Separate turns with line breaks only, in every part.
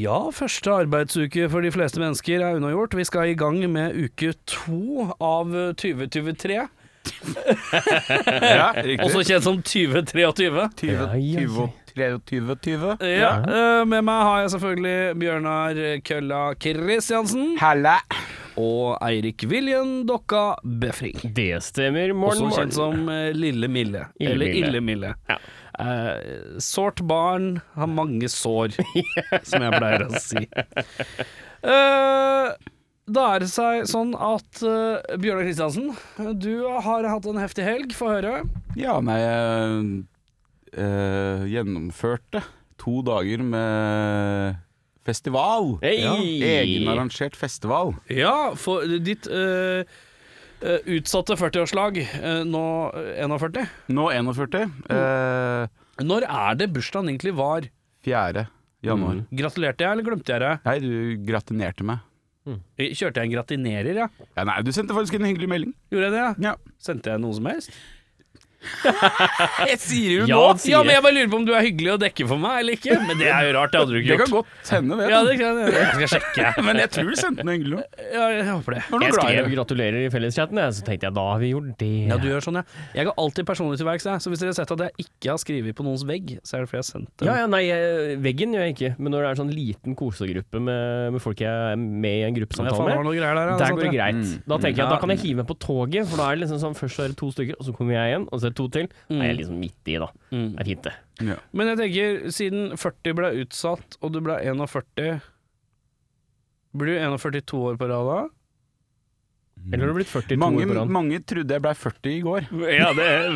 Ja, første arbeidsuke for de fleste mennesker er unnagjort. Vi skal i gang med uke to av 2023.
Ja, riktig.
Også kjent som 2023.
20,
Ja, ja,
20, 23, 20.
Ja, eh, Med meg har jeg selvfølgelig Bjørnar Kølla Kristiansen
Halla.
og Eirik Viljen Dokka Befring.
Det stemmer. Morgen,
Også kjent
morgen.
som eh, Lille Mille.
Ille
eller
Mille.
Ille Mille.
Ja.
Eh, sårt barn har mange sår, som jeg pleier å si. Eh, da er det seg sånn at uh, Bjørnar Kristiansen, du har hatt en heftig helg. Få høre.
Ja, nei, jeg eh, gjennomførte to dager med festival.
Hei!
Egenarrangert festival.
Ja, for ditt eh, utsatte 40-årslag, eh, nå 41.
Nå 41. Eh,
Når er det bursdagen egentlig var?
4. januar.
Gratulerte jeg, eller glemte jeg det?
Nei, du gratinerte meg.
Kjørte jeg en gratinerer, ja?
Ja, nei, du sendte faktisk en hyggelig melding.
Gjorde jeg det? ja?
Ja.
Sendte jeg noe som helst?
Jeg sier jo
Ja,
nå!
sier
Ja, men jeg bare lurer på om du er hyggelig å dekke for meg eller ikke. Men det er jo rart, det hadde du
Det kan godt hende, det.
Ja, det kan jeg, jeg skal sjekke.
Men jeg tror du sendte noe hyggelig.
Ja, jeg håper det.
Jeg skrev. 'gratulerer' i felleschatten, så tenkte jeg da har vi gjort det.
Ja, du gjør sånn, ja. Jeg går alltid personlig til verks. Så hvis dere har sett at jeg ikke har skrevet på noens vegg, så er det fordi jeg har sendt det.
Ja, ja, nei, veggen gjør jeg ikke, men når det er en sånn liten kosegruppe med, med folk jeg er med i en gruppesamtale med,
noe der,
der går det
det?
greit.
Mm.
Da tenker jeg da kan jeg hive meg på toget, for da er det liksom sånn først er det to stykker, og så kommer jeg igjen, og så er to til. Mm. er jeg liksom midt i, da.
Mm.
Det er fint, det.
Ja.
Men jeg tenker, siden 40 ble utsatt, og du ble 41 Blir du 41 to år på rad da?
Eller har du blitt 42
Mange,
år på rad?
mange trodde jeg ble 40 i går.
Ja, det er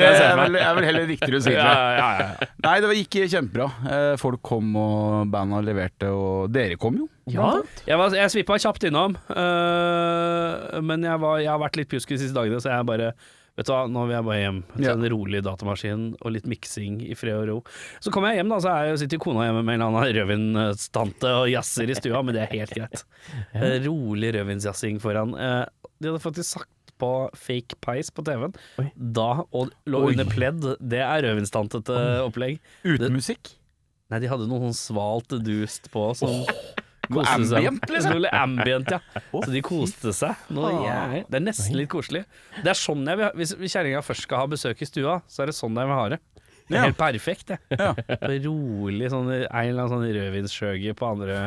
Det er vel, er vel heller riktigere å si.
ja,
tror
ja, ja.
Nei, det gikk kjempebra. Eh, Folk kom, og banda leverte, og dere kom jo.
Ja,
Jeg, var, jeg svippa kjapt innom, uh, men jeg, var, jeg har vært litt pjusk de siste dagene, så jeg bare Vet du hva, nå vil jeg bare hjem til
Ja.
en rolig datamaskin og litt miksing i fred og ro. Så kommer jeg hjem, da, så er jeg, sitter kona hjemme med en eller annen rødvinstante og jazzer i stua, men det er helt greit. Rolig rødvinsjazzing foran. Eh, De hadde faktisk sagt på fake Pies på TV-en. Da og lå
Oi.
under pledd. Det er rødvinstantete opplegg.
Uten musikk.
Nei, de hadde noe sånn svalt dust på som
Noe ambient, liksom?
Noe ambient, ja. Så de koste seg. Det er nesten litt koselig. Det er sånn jeg vil ha hvis kjerringa først skal ha besøk i stua, så er det sånn jeg vil ha det. Det er helt perfekt, det.
Ja.
Rolig sånn en eller annen sånn rødvinsskjøge på andre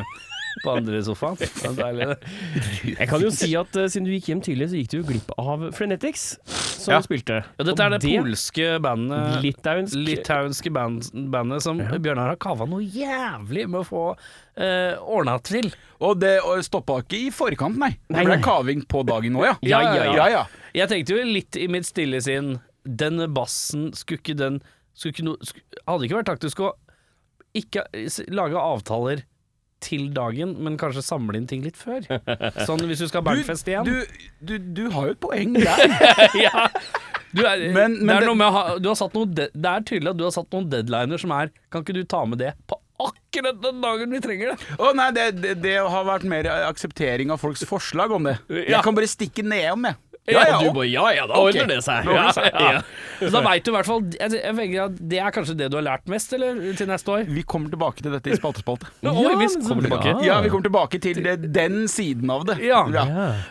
på andre sofaen. Det er deilig, det.
Jeg kan jo si at uh, siden du gikk hjem tidlig, så gikk du jo glipp av Frenetics, som
Ja.
spilte.
Ja, dette er det
det
polske bandet
Litauensk.
Litauenske band, bandet som Bjørnar har kava noe jævlig med å få uh, ordna til.
Og det stoppa ikke i forkant, nei. Det ble
nei.
kaving på dagen ja.
Ja, ja, ja.
ja, ja.
Jeg tenkte jo litt i mitt stille sinn Den bassen skulle ikke den skulle ikke no, skulle, Hadde ikke vært taktisk å ikke lage avtaler til dagen, men kanskje samle inn ting litt før. Sånn hvis du skal Bergfest igjen.
Du, du, du har jo et poeng der.
ja. du er,
Men- men
det, er noe ha, du har satt noen de, det er tydelig at du har satt noen deadliner som er Kan ikke du ta med det på akkurat den dagen vi trenger det?
Å nei, det, det, det har vært mer akseptering av folks forslag om det.
Ja.
Jeg kan bare stikke nedom, jeg.
Ja,
Ja, og
Du bare ja ja, da
okay.
ordner det seg.
Det.
Ja, ja.
Så da veit du i hvert fall jeg, jeg at Det er kanskje det du har lært mest, eller? Til neste år?
Vi kommer tilbake til dette i spaltespalte.
Ja, vi kommer tilbake.
Ja, vi kommer tilbake til det, den siden av det.
Ja.
Ja.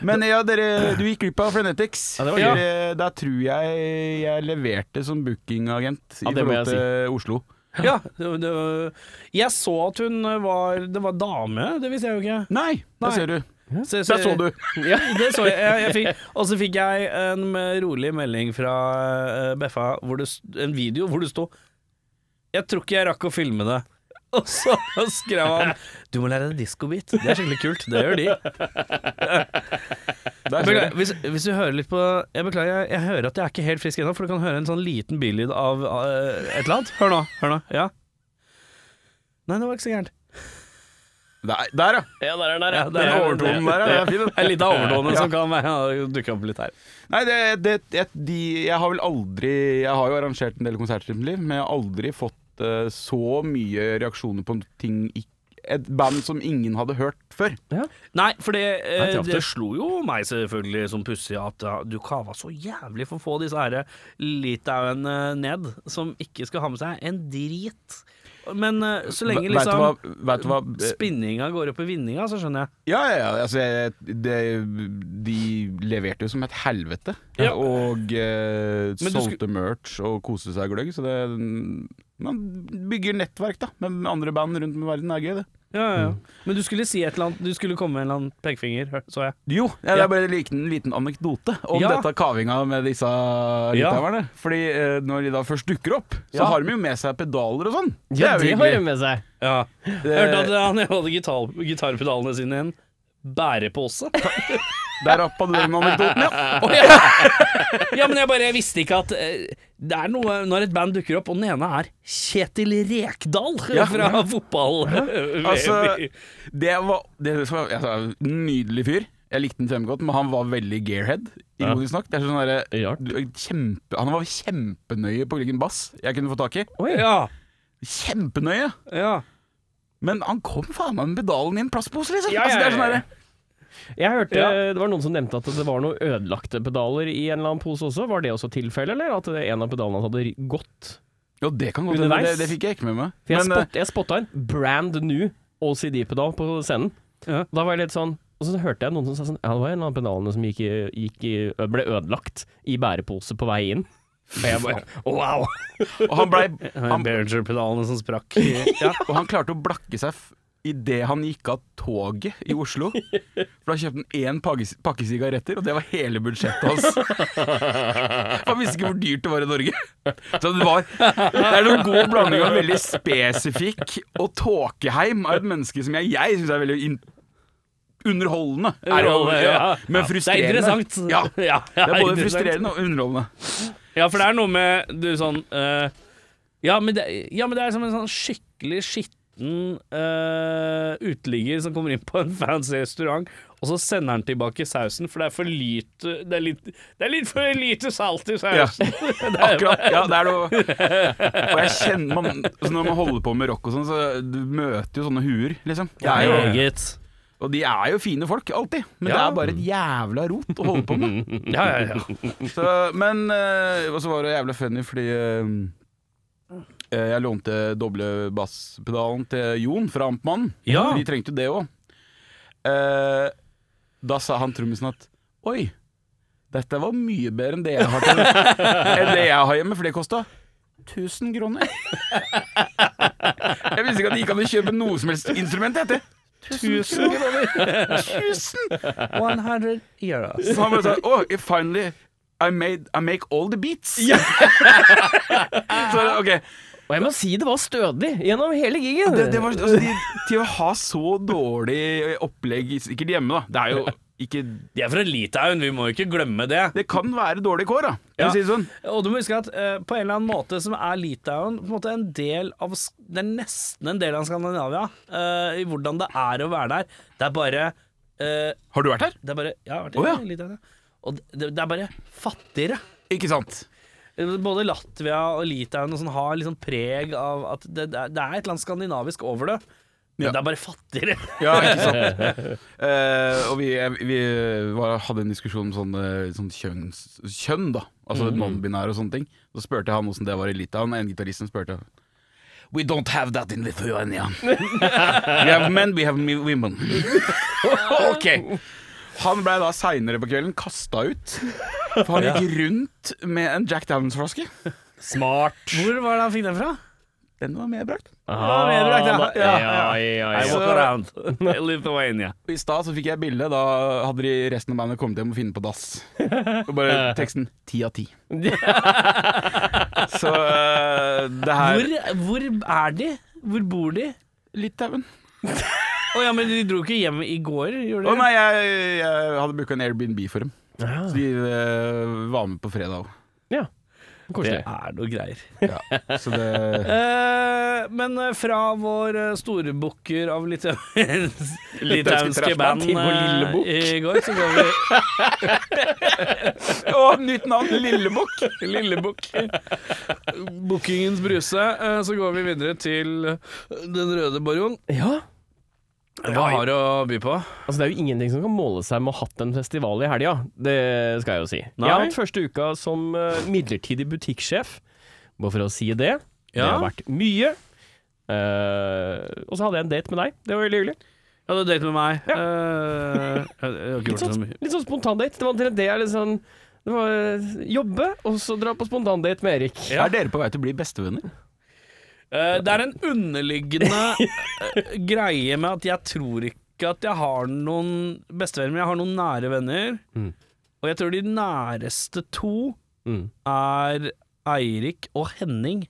Men ja, dere, du gikk glipp av Frenetics.
Ja, det
Der tror jeg jeg leverte som bookingagent i
det
forhold
jeg
si. Oslo.
Ja, det, det, jeg så at hun var Det var dame, det visste jeg jo ikke.
Nei,
Nei.
ser du.
Så,
Der så du.
Ja, det så jeg. jeg, jeg fikk, og så fikk jeg en rolig melding fra uh, Beffa, en video hvor det sto Jeg tror ikke jeg rakk å filme det. Og så skrev han Du må lære deg diskobit. Det er skikkelig kult. Det gjør de. Beklager, hvis, hvis du hører litt på Jeg beklager, jeg, jeg hører at jeg er ikke helt frisk ennå, for du kan høre en sånn liten billyd av uh, et eller annet. Hør nå. Hør nå. Ja. Nei, det var ikke så gærent.
Der, der, ja.
Ja, der er den der.
Ja,
ja.
der er
overtonen der, ja. Det er.
En liten overtone
Ja.
som kan dukke opp litt her.
Nei, det, det, jeg, de, jeg har vel aldri Jeg har jo arrangert en del konserter i mitt liv, men jeg har aldri fått uh, så mye reaksjoner på ting ik- Et band som ingen hadde hørt før.
Nei, for det, eh, det slo jo meg selvfølgelig som pussig at ja, du kava så jævlig for å få disse herre Litauen eh, ned, som ikke skal ha med seg en drit. Men uh, så lenge
Vet du hva,
liksom
vet hva
spinninga går opp i vinninga, så skjønner jeg.
Ja, ja, ja. Altså, jeg- det, de leverte jo som et helvete.
Ja.
Og
uh,
solgte merch og koste seg gløgg. Så det Man bygger nettverk da med andre band rundt om i verden. Det er gøy, det.
Ja, ja, ja.
Mm.
Men du skulle si et eller annet Du skulle komme med en eller annen pekefinger, så jeg.
Jo, ja, det
Ja.
er bare en liten, liten anekdote om
Ja.
dette kavinga med disse litauerne. Fordi eh, når de da først dukker opp, så
Ja.
har de jo med seg pedaler og sånn.
Ja, det har de med seg.
Ja.
Det-
Jeg hørte at han hadde gitar, gitarpedalene sine i en bærepose.
Der rappa du den anekdoten, ja.
Oh, ja. ja, men jeg bare jeg visste ikke at eh, det er noe når et band dukker opp, og den ene er Kjetil Rekdal
Ja.
fra fotball.
Altså, det var, det var altså, nydelig fyr. Jeg likte den kjempegodt, men han var veldig gearhead.
Ja.
Ironisk nok. Det er sånn
der,
du- kjempe, han var kjempenøye på hvilken bass jeg kunne få tak i.
Oh,
ja,
Kjempenøye!
ja.
Men han kom faen meg med pedalen i en plastpose, liksom.
Ja,
altså, det er sånn
ja, ja.
derre-
Jeg hørte
Ja.
Det var noen som nevnte at det var noen ødelagte pedaler i en eller annen pose også. Var det også tilfellet, eller at en av pedalene hadde gått?
Jo, det kan godt hende.
Underveis.
Det, det fikk jeg ikke med meg.
For jeg,
Men, eh,
spot, jeg spotta en brand new OCD-pedal på scenen.
Ja.
Da var jeg litt sånn Og så hørte jeg noen som sa sånn Ja, det var en av pedalene som gikk i, gikk i, ble ødelagt i bærepose på vei inn. Og jeg bare Wow!
eh, og han blei Han-
Behringer-pedalene som sprakk. Ja.
Og han klarte å blakke seg idet han gikk av toget i Oslo. For da kjøpte han én pakke, sigaretter, og det var hele budsjettet hans. Han visste ikke hvor dyrt det var i Norge. Så det var Det er noen god blanding av veldig spesifikk og tåkeheim av et menneske som jeg, jeg syns er veldig underholdende. Er jo, ja, men
Det er
frustrerende.
interessant.
Ja, det er både frustrerende og underholdende.
Ja, for det er noe med du sånn uh, ja, men det, ja, men det er som en sånn skikkelig skitten uh, uteligger som kommer inn på en fancy restaurant, og så sender han tilbake sausen, for det er for lite Det er litt, det er litt for lite salt i sausen. Det er-
Akkurat. Ja, det er noe Og jeg kjenner man, altså Når man holder på med rock og sånn, så du møter jo sånne huer, liksom. Det er jo, og de er jo fine folk, alltid. Men det er bare et jævla rot å holde på med.
Ja, ja, ja.
Så, men eh, Og så var det jævla funny fordi eh, jeg lånte doble basspedalen til Jon fra Amtmannen.
Ja.
Vi trengte jo det òg. da sa han trommisen at Oi, dette var mye bedre enn det jeg har, til, enn det jeg har hjemme, for det kosta 1000 kroner. Jeg visste ikke at det gikk an å kjøpe noe som helst instrument, heter det. 1000 kroner! 1000!
100 euros.
Så han bare sa Oh, finally I, made, I make all the beats. så ok
Og jeg må si det var stødig gjennom hele gigen.
det, det var, altså, de, Til å ha så dårlig opplegg sikkert hjemme, da. Det er jo ikke
De er fra Litauen, vi må jo ikke glemme det.
Det kan være dårlig kår, da.
Ja.
Si sånn.
Og du må huske at uh, på en eller annen måte som er Litauen på en måte en del av Det er nesten en del av Skandinavia, uh, i hvordan det er å være der. Det er bare uh,
Har du vært her?
Det er bare Ja, jeg har vært
her,
i
ja.
Litauen. ja. Og det, det er bare fattigere.
Ikke sant?
Både Latvia og Litauen og sånn har liksom preg av at det, det er et eller annet skandinavisk over det. Men
Ja.
det er bare fattigere.
Ja, ikke sant. uh, og vi, vi var, hadde en diskusjon om sånn, eh, sånn kjønns, kjønn, da. Altså non-binær og sånne ting. Så spurte jeg han åssen det var i Litauen. En gitaristen spurte We don't have that in Lithuania. we have men, we have women. ok. Han ble da seinere på kvelden kasta ut. For han gikk rundt med en Jack Downs-flaske.
Smart.
Hvor var det han fikk den fra?
Den var medbrakt.
Ah,
medbrakt, ja.
ja, ja, ja,
I walk around Lithuania.
I stad så fikk jeg bilde. Da hadde de resten av bandet kommet hjem og funnet på dass. Og bare teksten ti av ti. Så øh, det her
Hvor, hvor er de? Hvor bor de?
Litauen.
Å ja, men de dro ikke hjem i går, gjorde
Å
de?
nei, jeg, jeg hadde booka en Airbnb for dem. Så de øh, var med på fredag òg.
ja.
Det
Koselig.
er noe greier.
Ja, så det
Eh, men eh, fra vår eh, store booker av litt litauiske
trashband
band
til vår lille
eh, i går, så går vi
Å, nytt navn! Lillebukk.
Lillebukk. Bookingens bruse. eh, Så går vi videre til Den røde baron.
Ja.
Hva har du å by på?
Altså, det er jo ingenting som kan måle seg med å ha hatt en festival i helga. Det skal jeg jo si.
Nei.
Jeg har hatt første uka som eh, midlertidig butikksjef. Bare for å si det. Det har vært mye. Uh, og så hadde jeg en date med deg. Det var veldig hyggelig.
Ja, du date med meg. Eh, jeg, jeg
Litt sånn,
mye.
litt sånn spontandate. Det var omtrent det jeg sånn Det var jobbe, og så dra på spontandate med Erik.
Ja.
Er dere på vei til å bli bestevenner?
Eh, det er en underliggende eh, greie med at jeg tror ikke at jeg har noen bestevenner, men jeg har noen nære venner.
Mm.
Og jeg tror de næreste to
Mm.
er Eirik og Henning.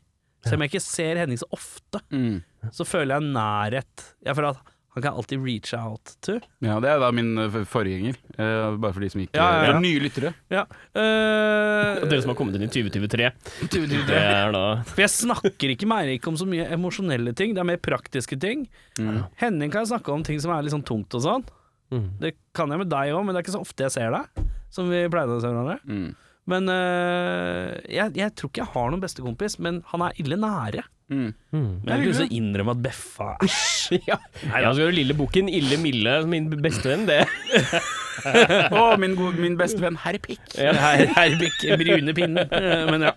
Selv om jeg ikke ser Henning så ofte,
Mm.
så føler jeg nærhet. Jeg føler at han kan alltid reach out to.
Ja, det er da min eh, forgjenger. Uh, bare for de som ikke
Ja, ja, ja.
Nye lyttere.
Ja.
Uh, dere som har kommet inn i 2023.
du- du-
Det
du-
er da
For jeg snakker ikke med Eirik om så mye emosjonelle ting, det er mer praktiske ting.
Mm.
Henning kan jeg snakke om ting som er litt sånn tungt og sånn.
mm.
Det kan jeg med deg òg, men det er ikke så ofte jeg ser deg, som vi pleide å se hverandre.
Mm.
Men øh, jeg, jeg tror ikke jeg har noen bestekompis, men han er ille nære.
Mm.
Mm.
Men jeg har lyst til å innrømme at Beffa Æsj!
Ja, Nei, da skal du Lille Bukken, Ille Mille, min bestevenn, det.
Å, min, min beste venn herr Pikk.
Ja.
Her, Herbik brune pinnen. Eh, Men ja.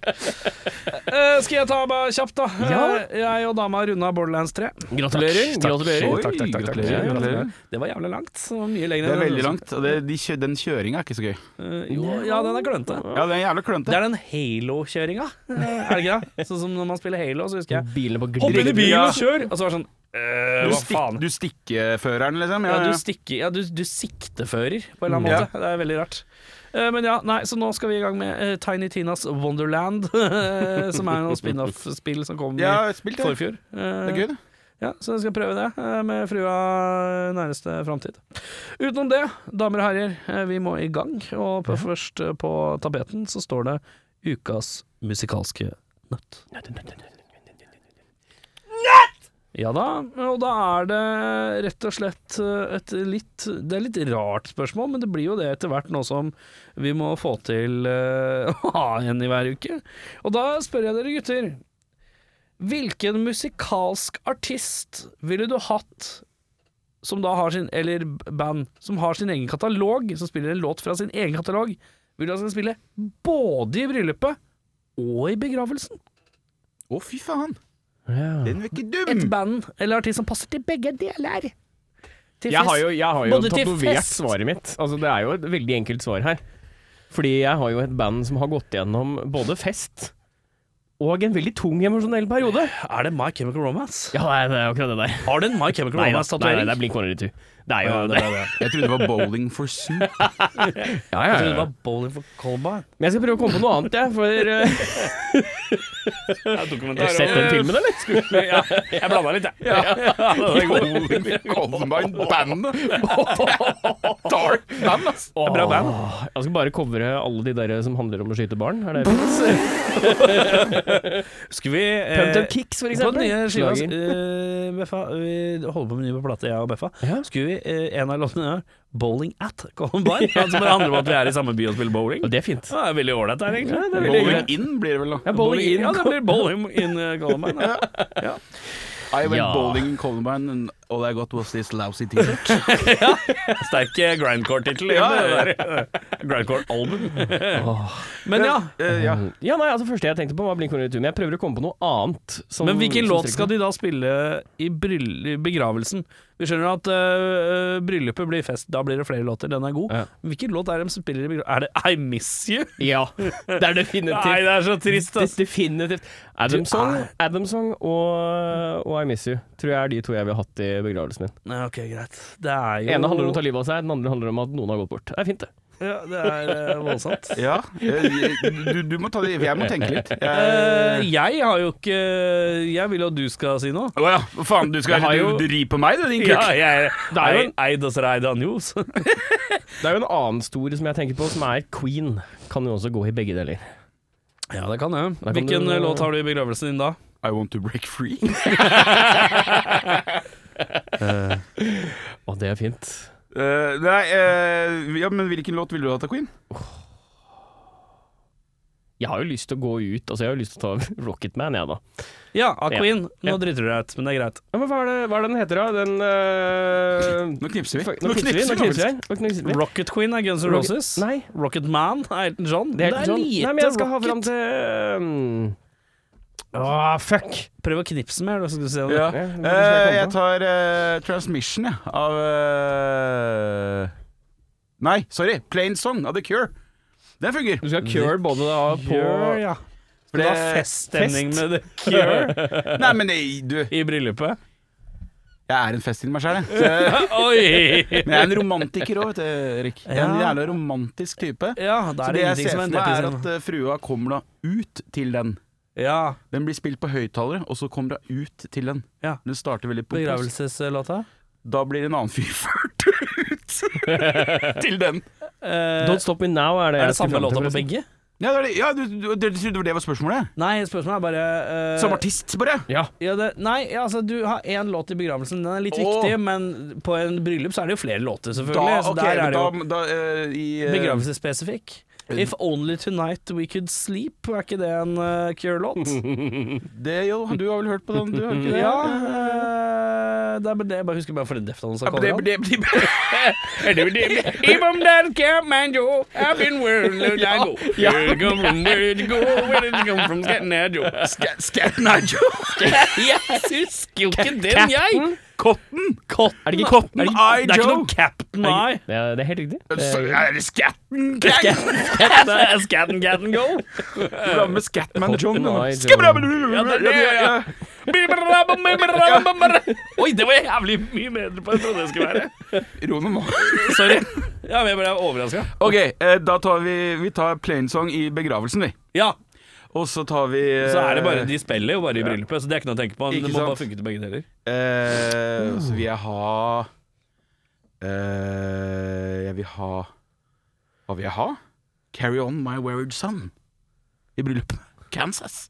Eh, skal jeg ta bare kjapt, da?
Ja.
Eh, Jeg og dama runda Borderlands 3.
Gratulerer.
Takk, takk.
gratulerer.
Takk, takk, takk,
gratulerer, gratulerer.
Det var jævlig langt. Så mye lenger
Det er veldig langt, og det, de kjø, den kjøringa er ikke så gøy.
Eh, jo, ja, den er klønete.
Ja, det er jævlig klønete.
Det er den Halo-kjøringa, er det ikke det? Sånn som når man spiller Halo, så husker jeg
Bilene på
Hopp inn i bilen og kjør! Og så var det sånn øh,
Du,
faen?
du stikkeføreren, liksom?
Ja,
Ja,
du
ja.
stikker Ja, du, du siktefører, på en eller annen
Ja.
måte. Det er veldig rart. Uh, Men ja, nei, så nå skal vi i gang med uh, Tiny Tinas Wonderland, som er noe spin-off-spill som kom
Ja,
i forfjor.
Det er gøy, det.
Ja, så jeg skal prøve det med frua nærmeste framtid. Utenom det, damer og herrer, vi må i gang. Og på, først på tapeten så står det ukas musikalske nøtt. nøtt. Ja da, og da er det rett og slett eh, et litt Det er litt rart spørsmål, men det blir jo det etter hvert nå som vi må få til eh, å ha en i hver uke. Og da spør jeg dere gutter. Hvilken musikalsk artist ville du hatt som da har sin Eller band som har sin egen katalog, som spiller en låt fra sin egen katalog, vil du at skal spille både i bryllupet og i begravelsen?
Å, fy faen.
Ja.
Den var ikke
Et band eller artist som passer til begge deler. Til
Jeg har jo, jeg har jo tatovert svaret mitt. Altså, det er jo et veldig enkelt svar her. Fordi jeg har jo et band som har gått gjennom både fest og en veldig tung emosjonell periode.
Er det My Chemical Romance?
Ja, det er akkurat det der.
Har du en My Chemical
Romance-tatovering? nei, nei, det er Blink 182. Det er jo
Ja, det
det.
Jeg trodde det var Bowling for Soup.
Ja, ja,
Jeg trodde det var Bowling for colbar.
Men jeg skal prøve å komme på noe annet, jeg. For uh, Har du sett den filmen, eller?
ja, jeg blanda litt, jeg. Ja.
Bowling for Columbine-bandet. Dark band, ass.
Bra band.
Jeg skal bare covre alle de der som handler om å skyte barn. Er det?
Skal vi eh,
Pumped Kicks, for
På
eksempel.
den nye skiva eh, Beffa, Vi holder på med ny på plate, jeg og Beffa.
Ja.
Skulle vi En av låtene er Bowling at Columbine. Altså bare handler om at vi er i samme by og spiller bowling.
Og det er fint.
Ja, det er veldig ålreit der, egentlig.
Ja, det er
Bowling in blir det vel, da.
Ja, bowling in.
Ja, det blir bowling in eh, Columbine. Ja. Ja.
I went
Ja.
bowling in Columbine, and all I got was this lousy t-shirt.
Sterk eh, grindcore-tittel.
Ja,
Ja,
ja,
Grindcore-album. Men ja.
Eh, ja.
Ja, nei, altså første jeg tenkte på var Blink 182, men jeg prøver å komme på noe annet. Som,
Men hvilken låt skal de da spille i, i begravelsen? Vi skjønner at uh, bryllupet blir fest, da blir det flere låter, den er god.
Ja.
Hvilken låt er det de spiller i begravelsen? Er det I Miss You?
Ja, det er definitivt.
Nei, det er så trist,
Det-
ass.
Definitivt. Adam Song, og, og I Miss You tror jeg er de to jeg ville hatt i begravelsen min.
Ok, greit. Det er jo
ene handler om å ta livet av seg, den andre handler om at noen har gått bort. Det er fint, det.
Ja, det er øh, voldsomt.
ja. eh, Du, du må ta det Jeg må tenke litt.
Eh,
Jeg-
jeg har jo ikke Jeg vil jo at du skal si noe.
Å ja, faen, du skal
Jeg jo-
ri på meg, du, din kuk.
Ja, jeg
Det er jo en-
Eid oss reida news.
Det er jo en annen stor som jeg tenker på, som er Queen. Kan jo også gå i begge deler.
Ja, det kan jeg.
kan
Hvilken
du-
låt har du i begravelsen din da?
I want to break free.
Og det er fint.
Eh, nei, eh, ja, men hvilken låt ville du hatt av Queen?
Jeg har jo lyst til å gå ut, altså jeg har jo lyst til å ta Rocket Man, jeg, da.
Ja, av
Ja.
Queen. Nå
Ja.
driter du deg ut, men det er greit.
Ja, men hva er, det, hva er det den heter, da? Den øh,
Nå knipser vi.
fuck, Nå knipser vi. Nå knipser vi. Nå knipser vi.
Rocket Queen er Guns N'
Rocket-
Roses.
Nei,
Rocket Man er Elton John.
det er ikke John.
lite
Nei, men jeg skal ha fram til um, Åh, fuck!
Prøv å knipse mer, da, så skal du se om
Ja. Eh,
er jeg
jeg tar eh, Transmission, jeg, av eh, Nei, sorry. Plain Song av The Cure. Den fungerer.
Du skal ha cure både da på
Cure, ja.
For
Det var feststemning
fest.
med The Cure
Nei, men nei, du, jeg
i bryllupet.
er en fest inni meg sjæl, jeg. Så jeg.
Oi!
Men jeg er en romantiker òg, vet du, Erik. Jeg er en
Ja.
jævla romantisk type.
Ja, da
Så
er
det
det
jeg
ingenting
ser
som
for
en
meg, er at eh, frua kommer da ut til den.
Ja.
Den blir spilt på høyttalere, og så kommer hun ut til den.
Ja.
Den starter veldig pompøst.
Begravelseslåta?
Da blir en annen fyr ført ut til den.
Uh,
Don't Stop Me Now er det
er det samme låta på begge?
Ja, det er det. ja du, du, du, du trodde det var spørsmålet?
Nei, spørsmålet er bare uh,
Som artist, bare?
Ja.
Ja, det, nei, ja, altså du har én låt i begravelsen, den er litt
oh.
viktig, men på en bryllup så er det jo flere låter,
Da,
selvfølgelig. så
ok,
der er
men
det jo
da, da eh, i eh,
begravelsesspesifikk. If only tonight we could sleep, er ikke det en uh, Cure-låt?
Det, jo, du har vel hørt på den, du? Har ikke det?
ja, uh, det er det. Jeg bare husker bare fordi Deftones har
det,
Even that camp man Joe, I've been wearing a dago. Where it come from, where did it go, where did it come from, Scat Najo.
Scat, Scat Nigel.
Jeg husker jo ikke den, jeg!
Cotton.
Cotton.
Er det ikke
Cotton
er det,
Eye
Det er ikke
Joe.
noe Captain Eye.
det, er, det er helt riktig. Det,
er det Skatten Gang.
Er Scatten Gatten Go.
Hvordan med Scatman John?
Joe.
Er. Oi, det var jævlig mye bedre på enn jeg trodde det skulle være.
Ro nå.
Sorry. Ja, men jeg ble overraska.
Ok, eh, da tar vi Vi tar plainsong i begravelsen, vi.
Ja,
Og så tar vi eh,
så er det bare De spiller jo bare i bryllupet, så det er ikke noe å tenke på.
men
Det må
sant?
bare funke til begge deler.
eh, Så vil jeg ha eh, Jeg vil ha Hva vil jeg ha? Carry On My Wayward Son i bryllupet. Kansas.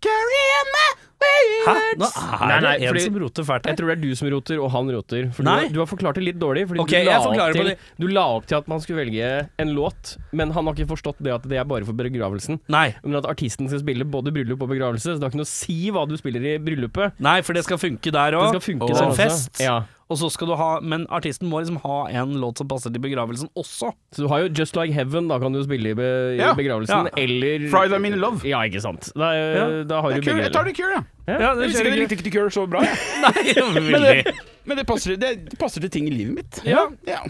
Carry on my
Hæ? Nå er
Nei, nei,
det en
fordi-
som roter fælt
jeg tror det er du som roter, og han roter. For du,
Nei.
har- du har forklart det litt dårlig. Fordi
Ok,
du, la
jeg
til, du la opp til at man skulle velge en låt, men han har ikke forstått det at det er bare for begravelsen.
Nei.
Men at artisten skal spille både bryllup og begravelse, så det har ikke noe å si hva du spiller i bryllupet.
Nei, for det skal funke der
Det
òg.
som
fest.
Ja.
Og så skal du ha Men artisten må liksom ha en låt som passer til begravelsen også.
Så du har jo Just Like Heaven, da kan du spille i, be, i
Ja,
begravelsen,
ja.
eller
Friday I'm in love.
Ja, ikke sant. Da,
Ja.
da har du begge deler.
Jeg tar det Cure, ja.
det
Jeg visste ikke, likte ikke Cure så bra.
Nei,
Men det, men det passer, det, det passer til ting i livet mitt.
Ja.
ja.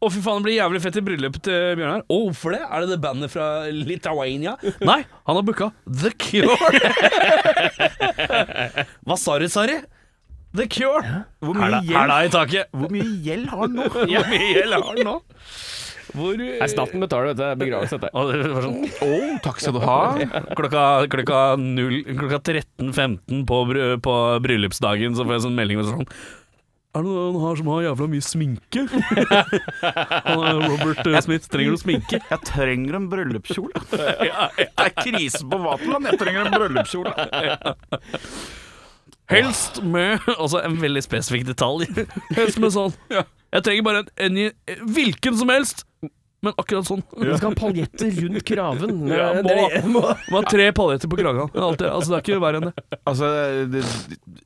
Å, fy faen, det blir jævlig fett i bryllupet til Bjørnar. Å, hvorfor det? Er det det bandet fra Lithuania? Nei, han har booka The Cure. Hva sa du, Sari? The Cure.
Hvor
Hæla
mye
hæla i taket.
hvor mye gjeld har han nå?
Hvor mye gjeld har han nå? Hvor
Nei, staten betaler dette. Begravelse, dette.
Det var sånn
oh, takk skal du ha.
Klokka, klokka, klokka 13.15 på, bry- på bryllupsdagen så får jeg sånn melding med sånn er det noen her som har jævla mye sminke? Er Robert eh, Smith, trenger du sminke?
Jeg trenger en bryllupskjole. Det er krise på Vaterland. Jeg trenger en bryllupskjole.
Helst med Altså en veldig spesifikk detalj. Helst med sånn Jeg trenger bare en, en, hvilken som helst, men akkurat sånn.
Du skal ha paljetter rundt kraven.
Ja,
Det-
må,
det-
må ha tre paljetter på kragen. Alltid. Altså, det er ikke verre enn det.
Altså, det,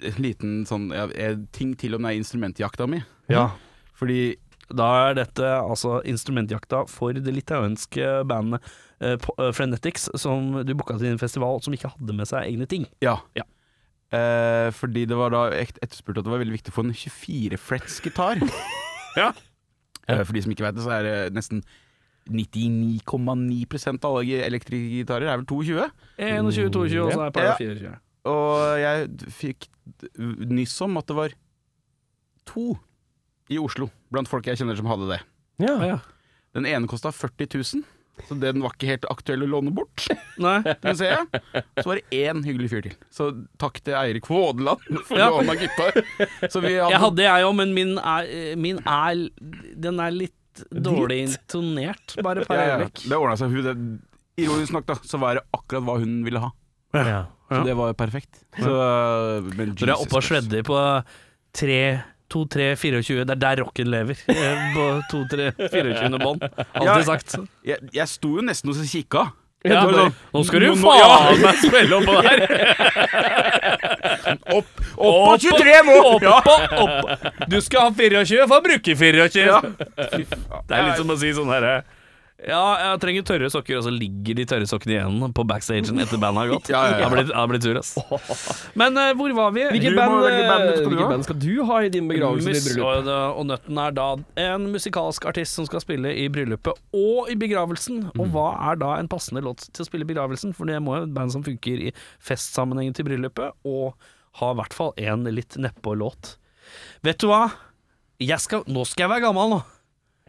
det, liten sånn ja, ting til om det er instrumentjakta mi.
Ja.
Fordi
Da er dette altså instrumentjakta for det litauiske bandet uh, Frenetics, som du booka til en festival, som ikke hadde med seg egne ting.
Ja.
Ja.
Eh, fordi det var da etterspurt at det var veldig viktig å få en 24 frets gitar.
Ja.
Eh, for de som ikke vet det, så er det nesten 99,9% av alle elektrikgitarer er vel 22.
21, 22, og så er det
Ja.
par 24.
Og jeg fikk nyss om at det var to i Oslo blant folk jeg kjenner som hadde det.
Ja.
Ja.
Den ene kosta 40 000, så den var ikke helt aktuell å låne bort.
Nei.
Den ser jeg. Så var det én hyggelig fyr til. Så takk til Eirik Vådeland for
Ja.
lån av gitar. Så vi hadde,
Jeg hadde jeg òg, men min er, eh, min er Den er litt dårlig intonert, bare
ja, ja.
øyeblikk.
Det ordna seg. Hun, det, ironisk nok, da, så var det akkurat hva hun ville ha.
Ja.
Så det var jo perfekt. Så, men
Når jeg er oppe og shredder på 3, 2, 3, 24 Det er der rocken lever. Eh, På 2, 3, 24. bånd. Alltid
Ja.
sagt.
Jeg, jeg sto jo nesten og kikka.
Ja,
sånn,
nå skal du
nå-
faen
ja.
meg spille oppå der!
Opp, opp på 23 mål!
Opp, opp, opp. Du skal ha 24, få bruke 24.
Ja.
Det er litt som å si sånn herre Ja, jeg trenger tørre sokker, og så ligger de tørre sokkene igjen på backstagen etter bandet har gått.
Ja, ja, ja.
Jeg har blitt, blitt sur, ass. Men uh, hvor var vi?
Hvilket band,
band,
eh,
skal du ha?
band skal du ha i din begravelse
Mus-
i
og, og Nøtten er da en musikalsk artist som skal spille i bryllupet og i begravelsen. Og hva er da en passende låt til å spille i begravelsen? For det må jo et band som funker i festsammenhengen til bryllupet, og ha i hvert fall en litt nedpå-låt. Vet du hva? Skal, nå skal jeg være gammel, nå.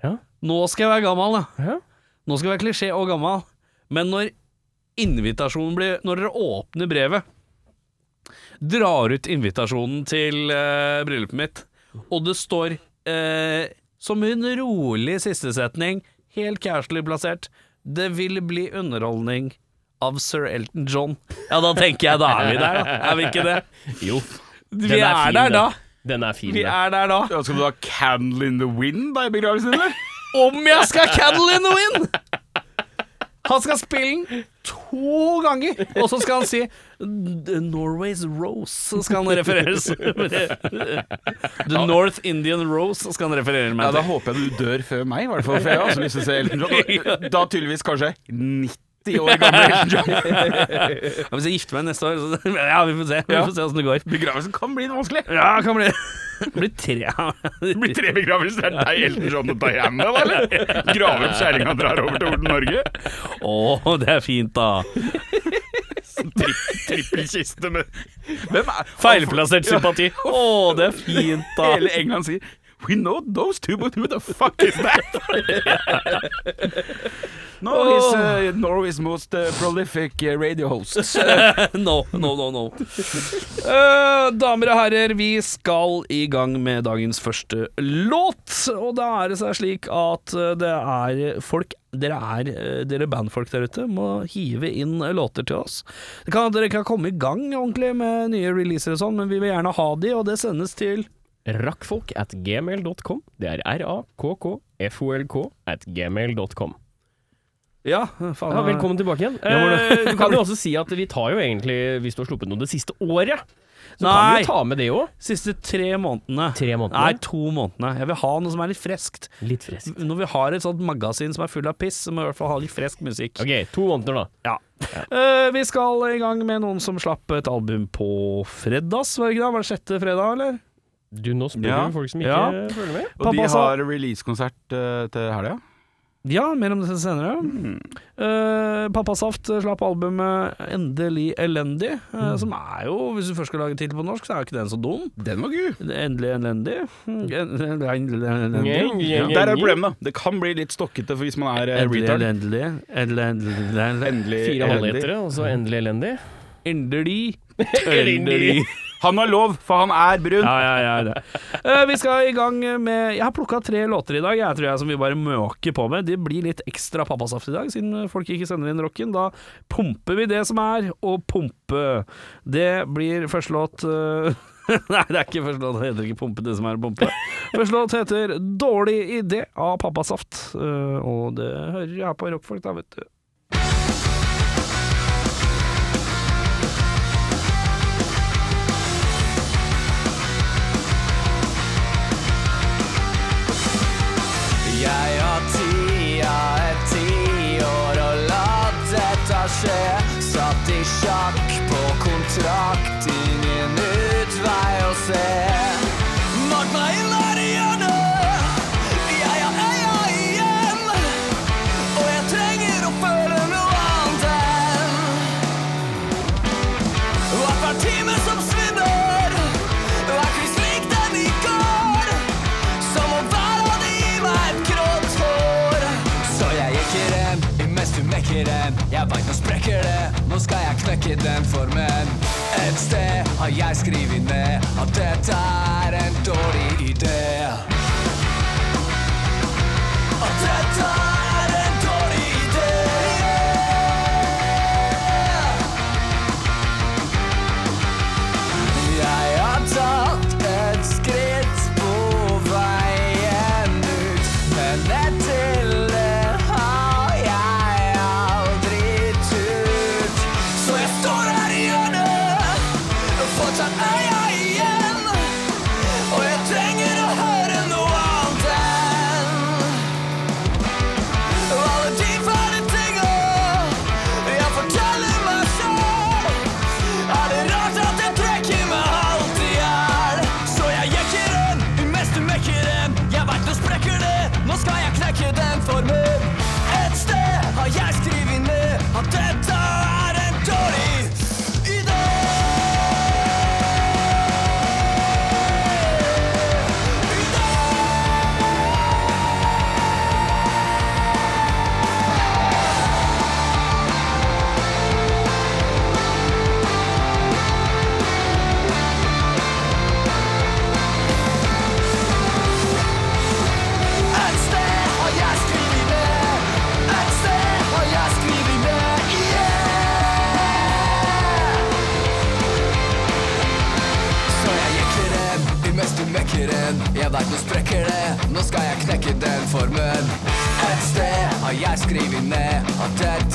Ja.
Nå skal jeg være gammel, da.
Ja.
Nå skal jeg være klisjé og gammel. Men når invitasjonen blir Når dere åpner brevet, drar ut invitasjonen til uh, bryllupet mitt, og det står uh, som en rolig sistesetning, helt casually plassert, det vil bli underholdning av sir Elton John. Ja, da tenker jeg da er vi der, da. Er vi ikke det?
Jo.
Vi
er,
er,
fin,
der da.
Den er fin,
Vi
da.
er der da.
Ja, skal du ha 'Candle in the Wind' da i begravelsen, eller?
Om jeg skal Candle in the Wind! Han skal spille den to ganger, og så skal han si The Norway's Rose, skal han refereres. The North Indian Rose skal han referere
Ja, Da håper jeg du dør før meg, i hvert fall. For jeg har også lyst til å se Elton John. Da tydeligvis kanskje 90 år gamle Elton John.
Ja, Hvis jeg gifter meg neste år, så Ja, vi får se. Vi får se åssen det går.
Begravelsen kan bli vanskelig.
Ja, det kan bli Det blir tre.
Det blir tre begravelser. Det er deg, Elton John og Diana, da, eller? Graver opp kjerringa og drar over til Orden Norge.
Å, det er fint, da.
Tri Trippelkiste med er
Feilplassert sympati. Å, det er fint, da.
Hele England sier We know those two, but who the fuck is that? no, he's uh, Norway's most uh, prolific uh, radio host.
No, no, no, no. Eh, damer og herrer, vi skal i gang med dagens første låt. Og da er det seg slik at eh, det er folk dere er eh, dere bandfolk der ute, må hive inn låter til oss. Det kan, dere kan komme i gang ordentlig med nye releaser og sånn, men vi vil gjerne ha de, og det sendes til
Rakkfolk at gmail.com. Det er r-a-k-k-f-o-l-k at gmail.com.
Ja, faen.
Ja, velkommen tilbake igjen.
Ja,
Eh, du kan jo også si at vi tar jo egentlig, hvis du har sluppet noe det siste året, så kan vi jo ta med det òg.
Siste tre månedene.
Tre
Nei, to månedene. Jeg vil ha noe som er litt freskt.
Litt frisk.
Når vi har et sånt magasin som er full av piss, så må vi i hvert fall ha litt frisk musikk.
Ok, to måneder, da.
Ja. Eh, vi skal i gang med noen som slapp et album på fredags, var det ikke det? Var det sjette fredag, eller?
Du, nå spør
Ja.
du folk som ikke
Ja.
følger med.
Og de
Pappa
har releasekonsert uh, til helga.
Ja, mer om det senere.
Mm.
Uh, Pappasaft slapp albumet Endelig elendig, uh,
Mm.
som er jo, hvis du først skal lage tittel på norsk, så er jo ikke den så dum.
Den var gud.
Endelig elendig. Mm, Endelig elendig.
Ja.
Der er problemet, da. Det kan bli litt stokkete for hvis man er uh,
Endelig
retard.
elendig. Endelig elendig.
Endelig
Fire
elendig.
halvlitere, og så endelig elendig.
Endelig. Endelig.
Han har lov, for han er brun.
Ja, ja, ja. Det. Uh, vi skal i gang med Jeg har plukka tre låter i dag, jeg tror jeg, som vi bare måker på med. Det blir litt ekstra pappasaft i dag, siden folk ikke sender inn rocken. Da pumper vi det som er, og pumpe. Det blir første låt uh, Nei, det er ikke første låt. Det heter ikke Pumpe, det som er å pumpe. Første låt heter Dårlig idé av Pappasaft, Uh, og det hører jeg på Rockfolk, da, vet du.
Skje. Satt i sjakk på kontrakt, den formen. Et sted har jeg skrevet ned at dette er en dårlig idé. At dette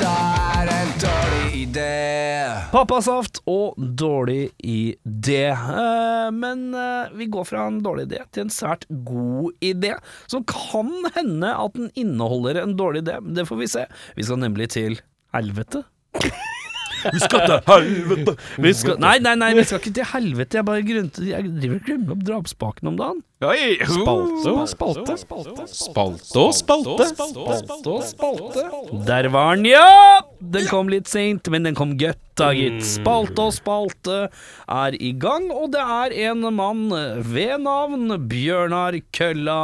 dette er en dårlig idé.
Pappasaft og dårlig idé. Eh, men eh, vi går fra en dårlig idé til en svært god idé, som kan hende at den inneholder en dårlig idé. Det får vi se. Vi skal nemlig til helvete.
Vi skal til helvete!
Vi skal, nei, nei, nei, vi skal ikke til helvete. Jeg bare grunte Jeg driver og glemmer opp drapspaken om dagen. Spalte og spalte.
Spalte og spalte.
Spalte og spalte. Der var den, ja! Den kom litt seint, men den kom godt, da, gitt. Spalte og spalte er i gang, og det er en mann ved navn Bjørnar Kølla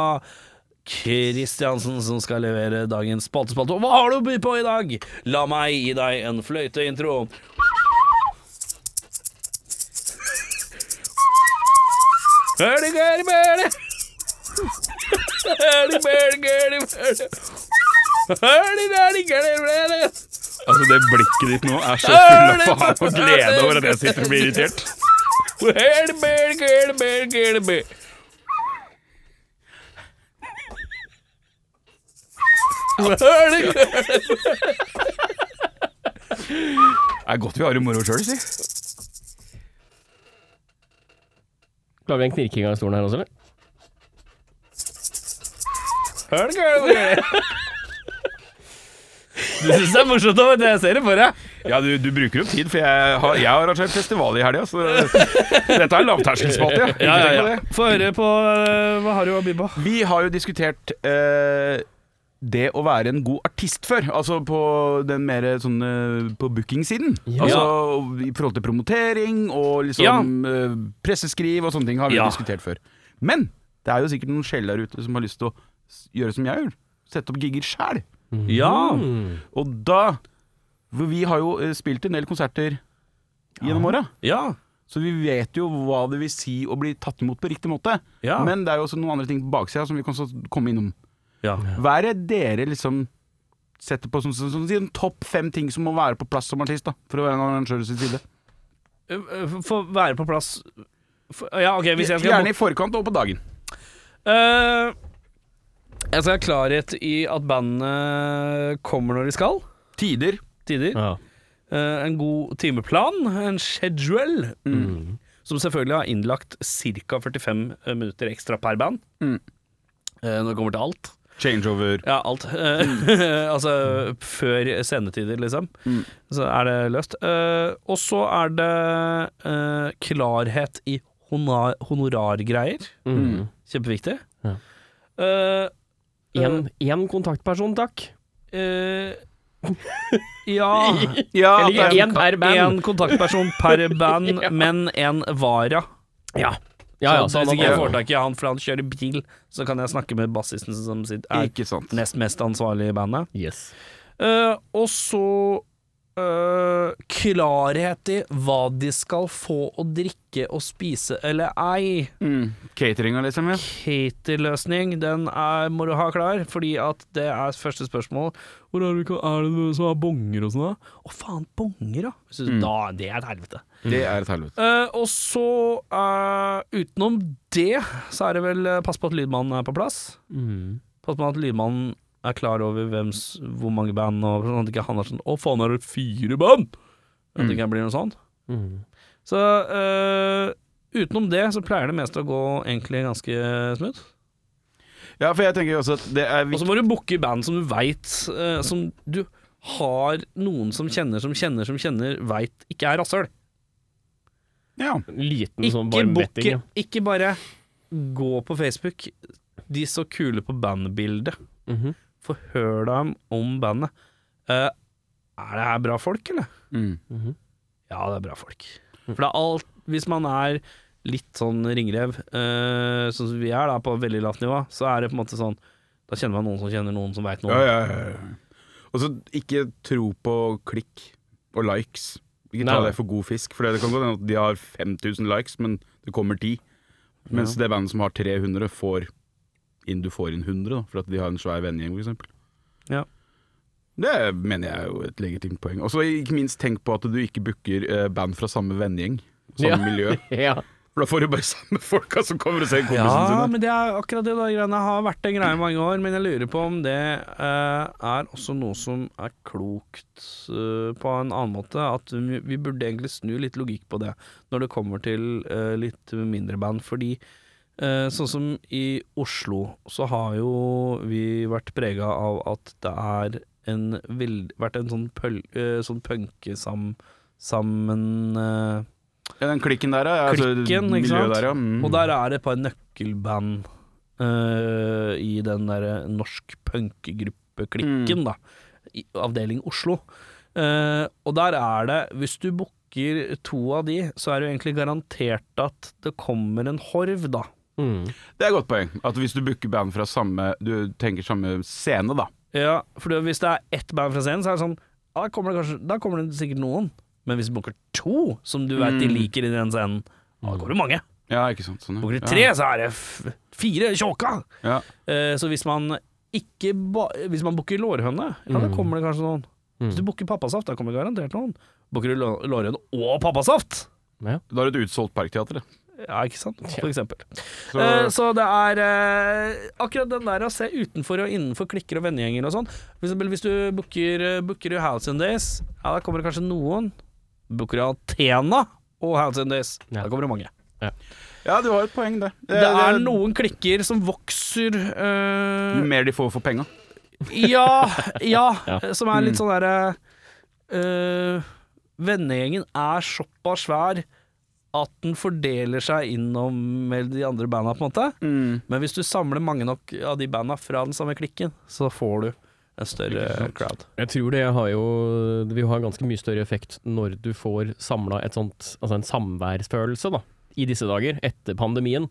Kristiansen som skal levere dagens spaltespalte. Og hva har du å by på i dag? La meg gi deg en fløyteintro. Hørdi, gørdi, børdi. Hørdi, børdi, gørdi, børdi. Hørdi, gørdi, gørdi, børdi.
Altså, det blikket ditt nå er så full av faen og glede over at jeg sitter og blir irritert.
Hørdi, børdi, gørdi, børdi, gørdi, børdi.
Det er godt vi har det moro sjøl, si.
Klarer vi en knirking av stolen her også, eller?
Hør det, børdi. Du syns det er morsomt å jeg ser det for deg?
Ja, du, du bruker opp tid, for jeg har, jeg har arrangert festival i helga, så dette er lavterskelspalte, ja.
Ja, ja, ja. Få høre på øh, Hva har du by på?
Vi har jo diskutert eh, det å være en god artist før. Altså på den mer sånn eh, på booking-siden.
Ja.
Altså i forhold til promotering og liksom ja. presseskriv og sånne ting har vi
Ja.
diskutert før. Men det er jo sikkert noen sjeler der ute som har lyst til å gjøre som jeg gjør. Sette opp gigger sjæl.
Ja.
Mm.
Og da vi har jo eh, spilt en del konserter gjennom åra.
Ja.
Så vi vet jo hva det vil si å bli tatt imot på riktig måte.
Ja.
Men det er jo også noen andre ting på baksida som vi kan komme innom.
Ja.
Hva er det dere liksom setter på som, sånn, sånn, sånn, topp fem ting som må være på plass som artist, da? For å være en arrangør sin side.
For å være på plass for, Ja, ok, hvis jeg skal
Gjerne i forkant og på dagen.
Uh, Jeg skal ha klarhet i at bandet kommer når de skal.
Tider.
Tider.
Ja.
Uh, en god timeplan, en schedule,
Mm.
som selvfølgelig har innlagt ca. 45 minutter ekstra per band.
Mm.
Uh, når det kommer til alt.
Changeover.
Ja, alt. Eh, altså før sendetider, liksom.
Mm.
Så er det løst. Eh, og så er det eh, klarhet i honorargreier.
Mm.
Kjempeviktig.
Ja.
Eh,
En, en kontaktperson, takk.
Uh, ja
Ja,
Eller
er-
en per band.
En kontaktperson per band,
Ja.
men en vara.
Ja. Ja, ja,
så hvis jeg får tak i han, for han kjører bil, så kan jeg snakke med bassisten som sitt- er
Ikke sant.
nest mest ansvarlig i bandet.
Yes.
Uh, og så uh, klarhet i hva de skal få å drikke og spise eller ei.
Mm. Cateringa, liksom. Ja.
Cater-løsning, den er, må du ha klar, fordi at det er første spørsmål. Hvor er det, er det som har bonger og sånn? Å faen, bonger, ja!
Mm.
Da, Det er et helvete.
Det er et helvete.
Eh, og så, eh, utenom det, så er det vel eh, pass på at lydmannen er på plass.
Mm.
Pass på at lydmannen er klar over hvems, hvor mange band, og sånn at ikke han er sånn 'Å, faen, er det fire band?' At det ikke blir noe sånt.
Mm.
Så eh, utenom det så pleier det meste å gå egentlig ganske smooth.
Ja, for jeg tenker også at det er
Og så må du booke band som du veit Som du har noen som kjenner, som kjenner, som kjenner, veit ikke er rasshøl.
Ja.
Liten
Ikke
sånn
booke.
Ja.
ikke bare gå på Facebook. De så kule på bandbildet.
Mhm.
Få høre dem om bandet. Uh, er det her bra folk, eller?
Mm.
Mhm.
Ja, det er bra folk. For det er alt Hvis man er litt sånn ringrev, uh, sånn som vi er, da, på veldig lavt nivå, så er det på en måte sånn Da kjenner man noen som kjenner noen som veit noe.
Ja, ja, ja, ja. Og så ikke tro på klikk og likes. Ikke ta det for god fisk. For det kan godt hende at de har 5000 likes, men det kommer 10. Mens det bandet som har 300, får inn, du får inn 100, da, for at de har en svær vennegjeng, f.eks.
Ja.
Det mener jeg er jo et legitimt poeng. Og så ikke minst tenk på at du ikke booker eh, band fra samme vennegjeng. Samme
Ja.
miljø.
ja.
For da får du bare samme folka som kommer og ser kompisene
Ja,
sine.
men det er akkurat det da, greiene har vært en greie i mange år, men jeg lurer på om det eh, er også noe som er klokt eh, på en annen måte. At vi, vi burde egentlig snu litt logikk på det når det kommer til eh, litt mindre band. Fordi eh, sånn som i Oslo, så har jo vi vært prega av at det er en veld, vært en sånn, pøl, eh, sånn punkesammen sammen eh,
Ja, den klikken der, ja. Altså,
ikke sant?
Der, ja. Mm.
Og der er det et par nøkkelband uh, i den derre norsk punkegruppe-klikken,
Mm.
da. I avdeling Oslo. Uh, og der er det, hvis du booker to av de, så er det jo egentlig garantert at det kommer en horv, da.
Mm.
Det er et godt poeng. At hvis du booker band fra samme Du tenker samme scene, da.
Ja, for hvis det er ett band fra scenen, så er det sånn ja, da, kommer det kanskje, da kommer det sikkert noen. Men hvis du booker to som du vet de
Mm.
liker i den scenen, da går det mange.
Ja, ikke sant. Sånn, ja.
Booker du tre, så er det f fire tjåka.
Ja.
Eh, så hvis man ikke ba Hvis man booker lårhøne, ja, da
Mm.
kommer det kanskje noen. Hvis du booker pappasaft, da kommer det garantert noen. Booker du lå- lårhøne og pappasaft,
Ja.
Da er det et utsolgt parkteater. det.
ja, ikke sant, for eksempel.
Så,
Eh, så det er eh, akkurat den der å se utenfor og innenfor klikker og vennegjenger og sånn. For eksempel hvis du booker, eh, booker House and Days, ja, da kommer det kanskje noen. Athena og Hands in Days,
Ja.
da kommer det mange.
ja, du har et poeng det.
Det er noen klikker som vokser eh,
Jo mer de får for penga.
Ja, ja,
Ja.
som er litt
Mm.
sånn derre øh, Vennegjengen er såpass svær at den fordeler seg innom med de andre banda, på en måte.
Mm.
Men hvis du samler mange nok av de banda fra den samme klikken, så får du en større crowd.
Jeg tror det har jo Det vil ha ha ganske mye større effekt når du får samla Altså en samværsfølelse, da, i disse dager, etter pandemien.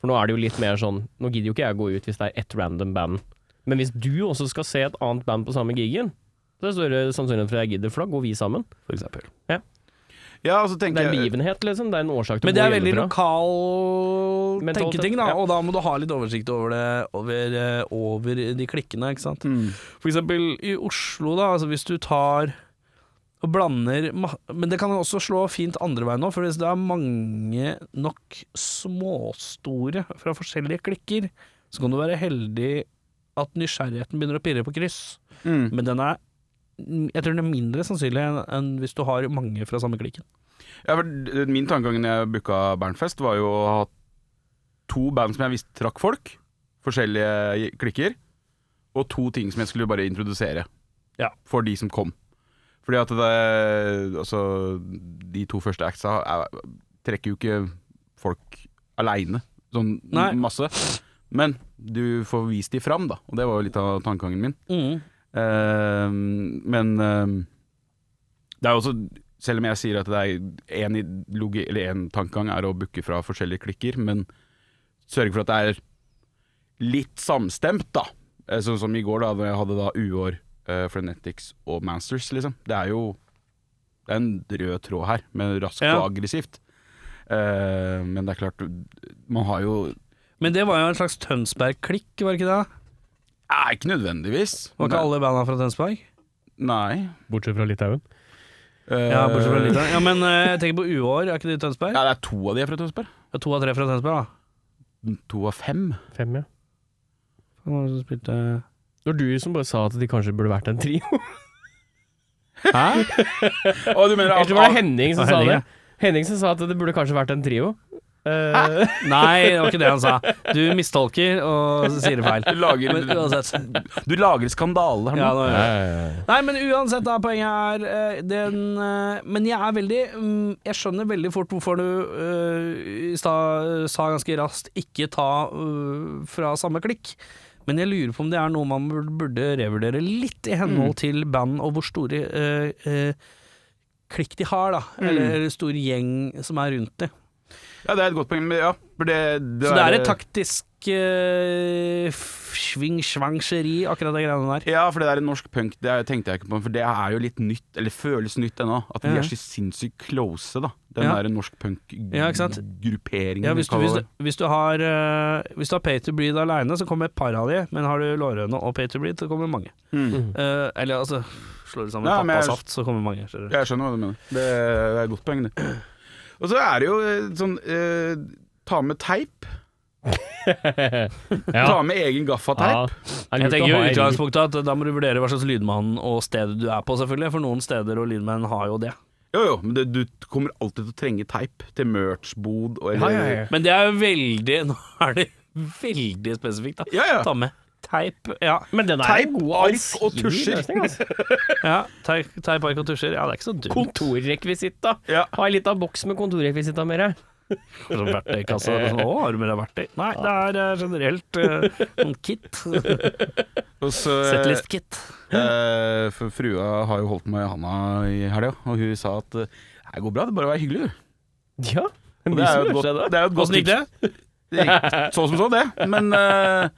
For nå er det jo litt mer sånn Nå gidder jo ikke jeg gå ut hvis det er ett random band. Men hvis du også skal se et annet band på samme gigen, så er det større sannsynlighet for at jeg gidder, for da går vi sammen.
For eksempel.
Ja, og altså,
Det er begivenhet, liksom. Det er en årsak til
Men det er veldig lokal tenketing, da,
ja.
og da må du ha litt oversikt over det over, eh, over de klikkene, ikke sant.
mm.
For eksempel i Oslo, da, altså hvis du tar og blander Men det kan også slå fint andre veien nå, for hvis det er mange nok småstore fra forskjellige klikker, så kan du være heldig at nysgjerrigheten begynner å pirre på kryss.
Mm.
Men den er Jeg tror det er mindre sannsynlig enn hvis du har mange fra samme klikken.
Ja, for Min tankegang når jeg booka Bernfest, var jo å ha to band som jeg visste trakk folk. Forskjellige klikker. Og to ting som jeg skulle bare introdusere
Ja.
for de som kom. Fordi at det Altså, de to første actsa er, trekker jo ikke folk aleine, sånn
Nei.
masse. Men du får vist de fram, da. Og det var jo litt av tankegangen min.
Mm.
Eh, men uh, det er også Selv om jeg sier at det er en, ideologi, eller en tankegang er å booke fra forskjellige klikker, men sørge for at det er litt samstemt, da. Eh, Sånn som i går, da da jeg hadde da uår, uh, Frenetics og Masters, liksom. Det er jo det er en rød tråd her, men raskt
Ja.
og aggressivt. Uh, men det er klart, man har jo
Men det var jo en slags Tønsberg-klikk, var det ikke det?
Nei, ikke nødvendigvis.
Var ikke alle banda fra Tønsberg?
Nei.
Bortsett fra Litauen.
Eh,
Ja, bortsett fra Litauen. Ja, men eh, jeg tenker på Uår, er ikke de i Tønsberg?
Ja, det er to av de er fra Tønsberg.
Ja, to av tre fra Tønsberg, da.
To av fem.
Fem, ja.
Hvem var det som spilte
Det var du som bare sa at de kanskje burde vært en trio.
Hæ?
Å, du mener
Eller
at,
så var det Henning som sa det. Henning som sa at det burde kanskje vært en trio. Eh,
Nei, det var ikke det han sa. Du mistolker og sier det feil.
Du lager,
Men uansett.
du lager skandale.
Ja, nå,
ja.
Nei, men uansett, da, poenget er eh, den eh, Men jeg er veldig mm, Jeg skjønner veldig fort hvorfor du stad sa ganske raskt 'ikke ta uh, fra samme klikk'. Men jeg lurer på om det er noe man burde- revurdere litt i henhold til band og hvor store uh, eh, klikk de har, da. Eller, eller stor gjeng som er rundt de.
Ja, det er et godt poeng. Ja, for det, det
Så det er et taktisk uh, sving-svangseri, akkurat de greiene der.
Ja, for det der norsk punk, det tenkte jeg ikke på, for det er jo litt nytt, eller føles nytt ennå. At de
Ja.
er så sinnssykt close, da. Den
Ja.
der norsk punk-grupperingen.
Ja, hvis, du, hvis, du, hvis, du har, eh, hvis du har Pay to Breed aleine, så kommer et par av de, men har du Lårhøne og Pay to Breed, så kommer mange.
mm.
Uh, eller altså Slår du sammen
Ja, pappa og
saft, så kommer mange. skjønner du.
Jeg skjønner hva du mener. Det, det er et godt poeng, det. Og så er det jo eh, sånn eh, Ta med teip.
Ja.
Ta med egen gaffateip.
Ja.
Jeg tenker jo utgangspunktet at da må du vurdere hva slags lydmann og stedet du er på, selvfølgelig. For noen steder og lydmenn har jo det.
Jo, jo, men det, du kommer alltid til å trenge teip til merch-bod
Ja, ja, ja.
Men det er jo veldig Nå er det veldig spesifikt, da.
Ja, ja.
Ta med teip. Ja,
Men den er
Teip,
god
ark og tusjer.
løsning, altså.
ja teip, teip, ark og tusjer. Ja, det er ikke så dumt.
Kontorrekvisitta.
Ja.
Ha ei lita boks med kontorrekvisitta mer.
Sånn verktøykasse. Sånn, å, har du med deg verktøy? Nei, det er eh, generelt uh, sånn kit.
Eh,
Settlist-kit.
Uh, for frua har jo holdt meg i handa i helga, og hun sa at det går bra, det er bare å være hyggelig, du.
Ja.
Det er jo et godt, det er jo et godt tips.
det?
Det gikk så som så, det. Men eh,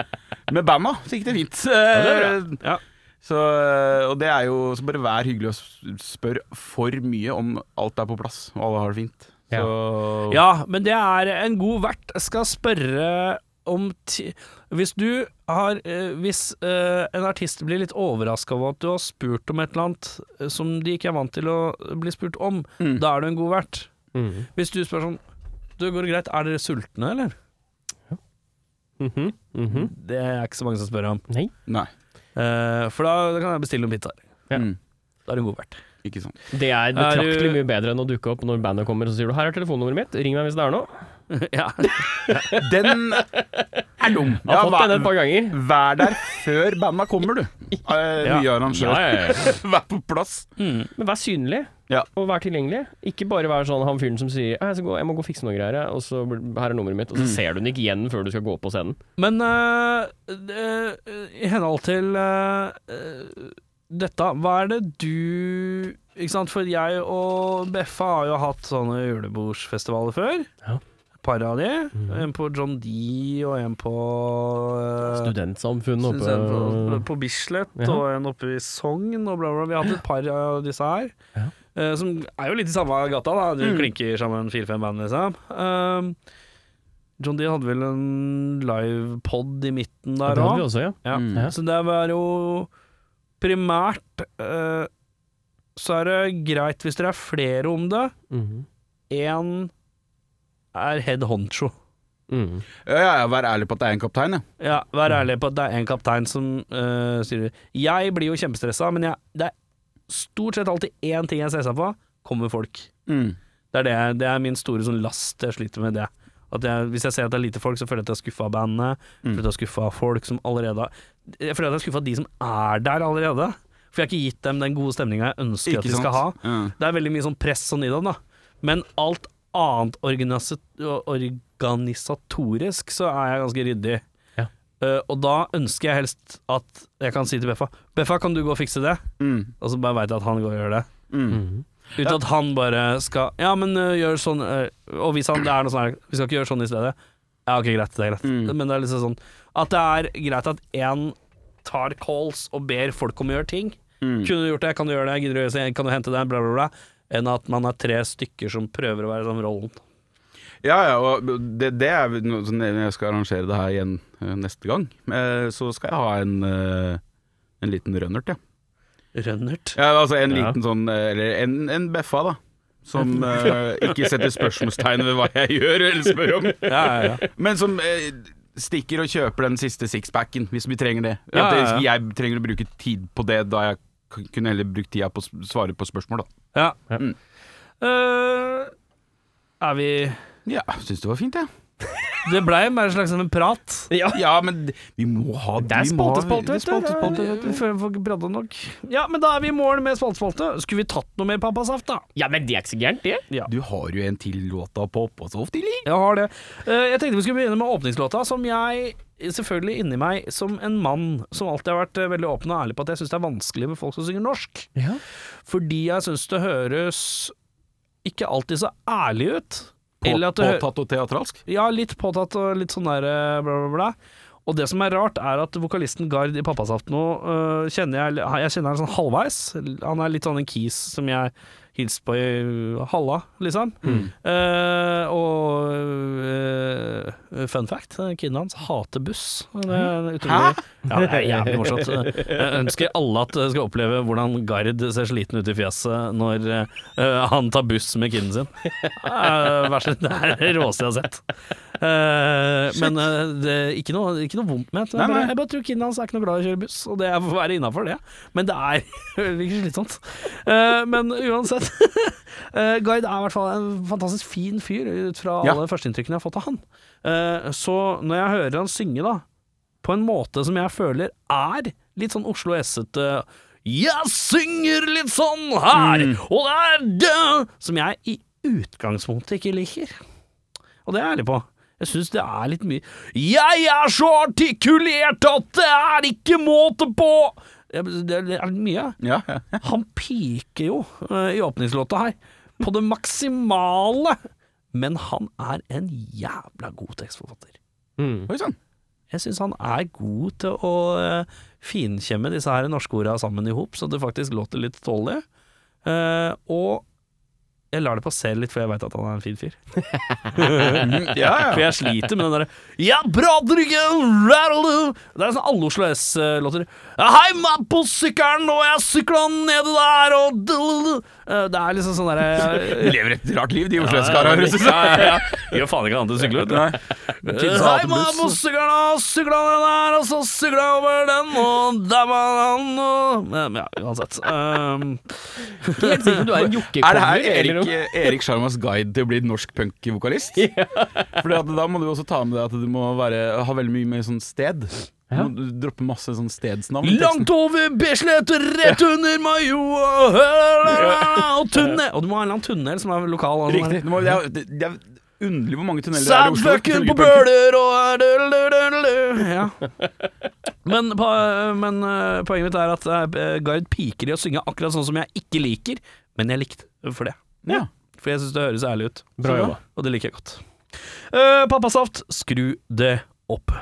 med banda så gikk det fint. bra
Ja.
Så, eh, og det er jo Så bare vær hyggelig og spør for mye om alt er på plass, og alle har det fint.
Ja.
Så
Ja, men det er en god vert. Skal spørre om ti Hvis du har eh, Hvis eh, en artist blir litt overraska over at du har spurt om et eller annet som de ikke er vant til å bli spurt om,
Mm.
da er du en god vert.
Mm.
Hvis du spør sånn Du, går det greit? Er dere sultne, eller?
Mhm. -hmm.
Det er ikke så mange som spør om.
Nei.
Nei.
Eh, for da, da kan jeg bestille noen pizzaer.
Ja.
Mm,
Da er det god verdt.
ikke sant.
Det er
Er
betraktelig mye bedre enn å dukke opp når bandet kommer og så sier du 'her er telefonnummeret mitt, ring meg hvis det er noe'.
ja.
Den er dum.
Jeg har fått den et par ganger.
vær der før banda kommer, du. Eh,
Ja.
Nye arrangør.
Ja, ja, ja.
Vær på plass.
Mm.
Men vær synlig,
Ja.
og vær tilgjengelig. Ikke bare vær sånn han fyren som sier jeg, skal gå, 'jeg må gå og fikse noe greier', og så 'her er nummeret mitt', og så
Mm.
ser du den ikke igjen før du skal gå på scenen.
Men uh, uh, i henhold til eh, eh, dette, hva er det du Ikke sant, for jeg og Beffa har jo hatt sånne julebordsfestivaler før.
Ja.
Par av de.
Mm.
En på John D, og en på uh,
Studentsamfunnet oppe
på, på Bislett,
Ja.
og en oppe i Sogn, og bla, bla. Vi har hatt et par av disse her.
Ja.
Uh, som er jo litt i samme gata, da. Du
Mm.
klinker sammen fire-fem band, liksom. Uh, John D hadde vel en livepod i midten der òg.
ja.
Ja.
Mm.
Så det var jo primært eh, Så er det greit hvis dere er flere om det.
Mhm.
Én er head honcho.
Mm.
Ja, ja, vær ærlig på at det er en kaptein, ja.
Ja, vær ærlig på at det er en kaptein som sier styrer. Jeg blir jo kjempestressa, men jeg, det er stort sett alltid én ting jeg er stressa på. Kommer folk.
Mm.
Det er, det, det er min store sånn last jeg sliter med det. Jeg, hvis jeg ser at det er lite folk, så føler jeg at jeg er skuffa av bandet.
Mm.
Føler at jeg er skuffa av folk som allerede Jeg føler at jeg er skuffa av de som er der allerede. For jeg har ikke gitt dem den gode stemninga jeg ønsker at de skal ha.
Ja.
Det er veldig mye sånn press sånn i dem, da. Men alt annet organisatorisk så er jeg ganske ryddig.
Ja.
Uh, og da ønsker jeg helst at jeg kan si til Beffa Beffa, kan du gå og fikse det?
Mm.
Og så bare veit jeg at han går og gjør det.
Mm.
mm.
Uten at han bare skal Ja, men uh, gjør sånn uh, Og hvis han det er noe sånn her Vi skal ikke gjøre sånn i stedet. Ja, ok, greit. Det er greit.
Mm.
Men det er liksom sånn at det er greit at én tar calls og ber folk om å gjøre ting.
Mm.
Kunne du gjort det? Kan du gjøre det? Gidder du gjøre det? Kan du hente det? Bla, bla, bla. Enn at man er tre stykker som prøver å være sånn rollen.
Ja, ja, og det, det er sånn Når jeg skal arrangere det her igjen eh, neste gang, eh, så skal jeg ha en, eh, en liten rønnert, ja.
Rønnert.
ja. Altså en
Ja.
liten sånn eh, Eller en, en beffa, da. Som uh, ikke setter spørsmålstegn ved hva jeg gjør, eller spør om.
Ja, ja, ja.
Men som uh, stikker og kjøper den siste sixpacken, hvis vi trenger det.
Ja,
At
ja, ja.
Jeg trenger å bruke tid på det, da jeg kunne heller brukt tida på å svare på spørsmål, da.
ja.
Ja.
Mm.
Uh, er vi
Ja, syns det var fint, jeg.
Det blei bare en slags en prat.
Ja.
Ja, men vi må ha
Det er spaltespalte,
det
vet du.
Før.
Vi får prata nok. Ja, men da er vi i mål med spaltespalte. Skulle vi tatt noe mer Pappasaft, da?
ja, men det er ikke så gærent, det.
Du har jo en til låta på Oppåsoft, eller?
Jeg har det. Eh, Jeg tenkte vi skulle begynne med åpningslåta, som jeg selvfølgelig inni meg, som en mann som alltid har vært eh, veldig åpen og ærlig på at jeg syns det er vanskelig med folk som synger norsk.
Ja.
Fordi jeg syns det høres ikke alltid så ærlig ut. På, det
Påtatt og teatralsk?
Ja, litt påtatt og litt sånn der eh, bla, bla, bla. Og det som er rart, er at vokalisten Gard i Pappasaft nå uh, kjenner jeg Jeg kjenner han sånn halvveis. Han er litt sånn en kis som jeg hilste på i halla, liksom. Eh, og uh, fun fact, kiden hans hater buss. Det er utrolig Ja, det er jævlig morsomt. Jeg ønsker alle at skal oppleve hvordan Gard ser sliten ut i fjeset når uh, han tar buss med kiden sin. Uh, Det er det råeste jeg har sett. Eh, men eh, det er ikke noe, ikke noe vondt med Jeg, jeg bare tror kiden hans er ikke noe glad i å kjøre buss, og det får være innafor det. Men det er virker slitsomt. Eh, men uansett. Guide er i hvert fall en fantastisk fin fyr, ut fra
Ja.
alle førsteinntrykkene jeg har fått av han. Så når jeg hører han synge, da, på en måte som jeg føler er litt sånn Oslo S-ete Jeg synger litt sånn her, og det er det Som jeg i utgangspunktet ikke liker. Og det er jeg ærlig på. Jeg syns det er litt mye Jeg er så artikulert at det er ikke måte på! Det er litt mye.
Ja, ja.
Han piker jo eh, i åpningslåta her, på det maksimale. Men han er en jævla god tekstforfatter.
Mm.
Oi sann.
Jeg syns han er god til å uh, finkjemme disse her norske orda sammen i hop, så det faktisk låter litt tålelig. Eh, og jeg lar det passere litt, for jeg veit at han er en fin fyr.
ja, Ja,
For jeg sliter med den derre Ja, bra rattle Det er sånn alle Oslo S-låter. Hei, mann på sykkelen, og jeg sykla nede der, og Eh, Det er liksom sånn
De lever et rart liv, de osloskara. høres det ut som.
Ja, ja, ja. Gjør faen ikke annet enn å sykle, vet du.
Nei. Kids
Hei, på sykkelen, og sykla den der, og så sykla jeg over den, og der var han, og Men ja, uansett. Um,
Ikke helt sikker på du er en
Er det her Erik, Erik Sjarmas guide til å bli norsk punkvokalist? For da må du også ta med deg at du må være, ha veldig mye med sånn sted.
Ja.
må droppe masse sånn stedsnavn.
Langt over Bislett, rett under Majo og tunnel Og du må ha en eller annen tunnel som er lokal. og
Riktig. Det, må, det, er, det er underlig hvor mange tunneler det er i Oslo.
Sadfucken på. Bøler og. Ja. Men, på- men eh, poenget mitt er at uh, Guide piker i å synge akkurat sånn som jeg ikke liker, men jeg likte for det.
Ja.
For jeg syns det høres ærlig ut.
Bra jobba.
Og det liker jeg godt. Uh, Pappasaft, skru det opp.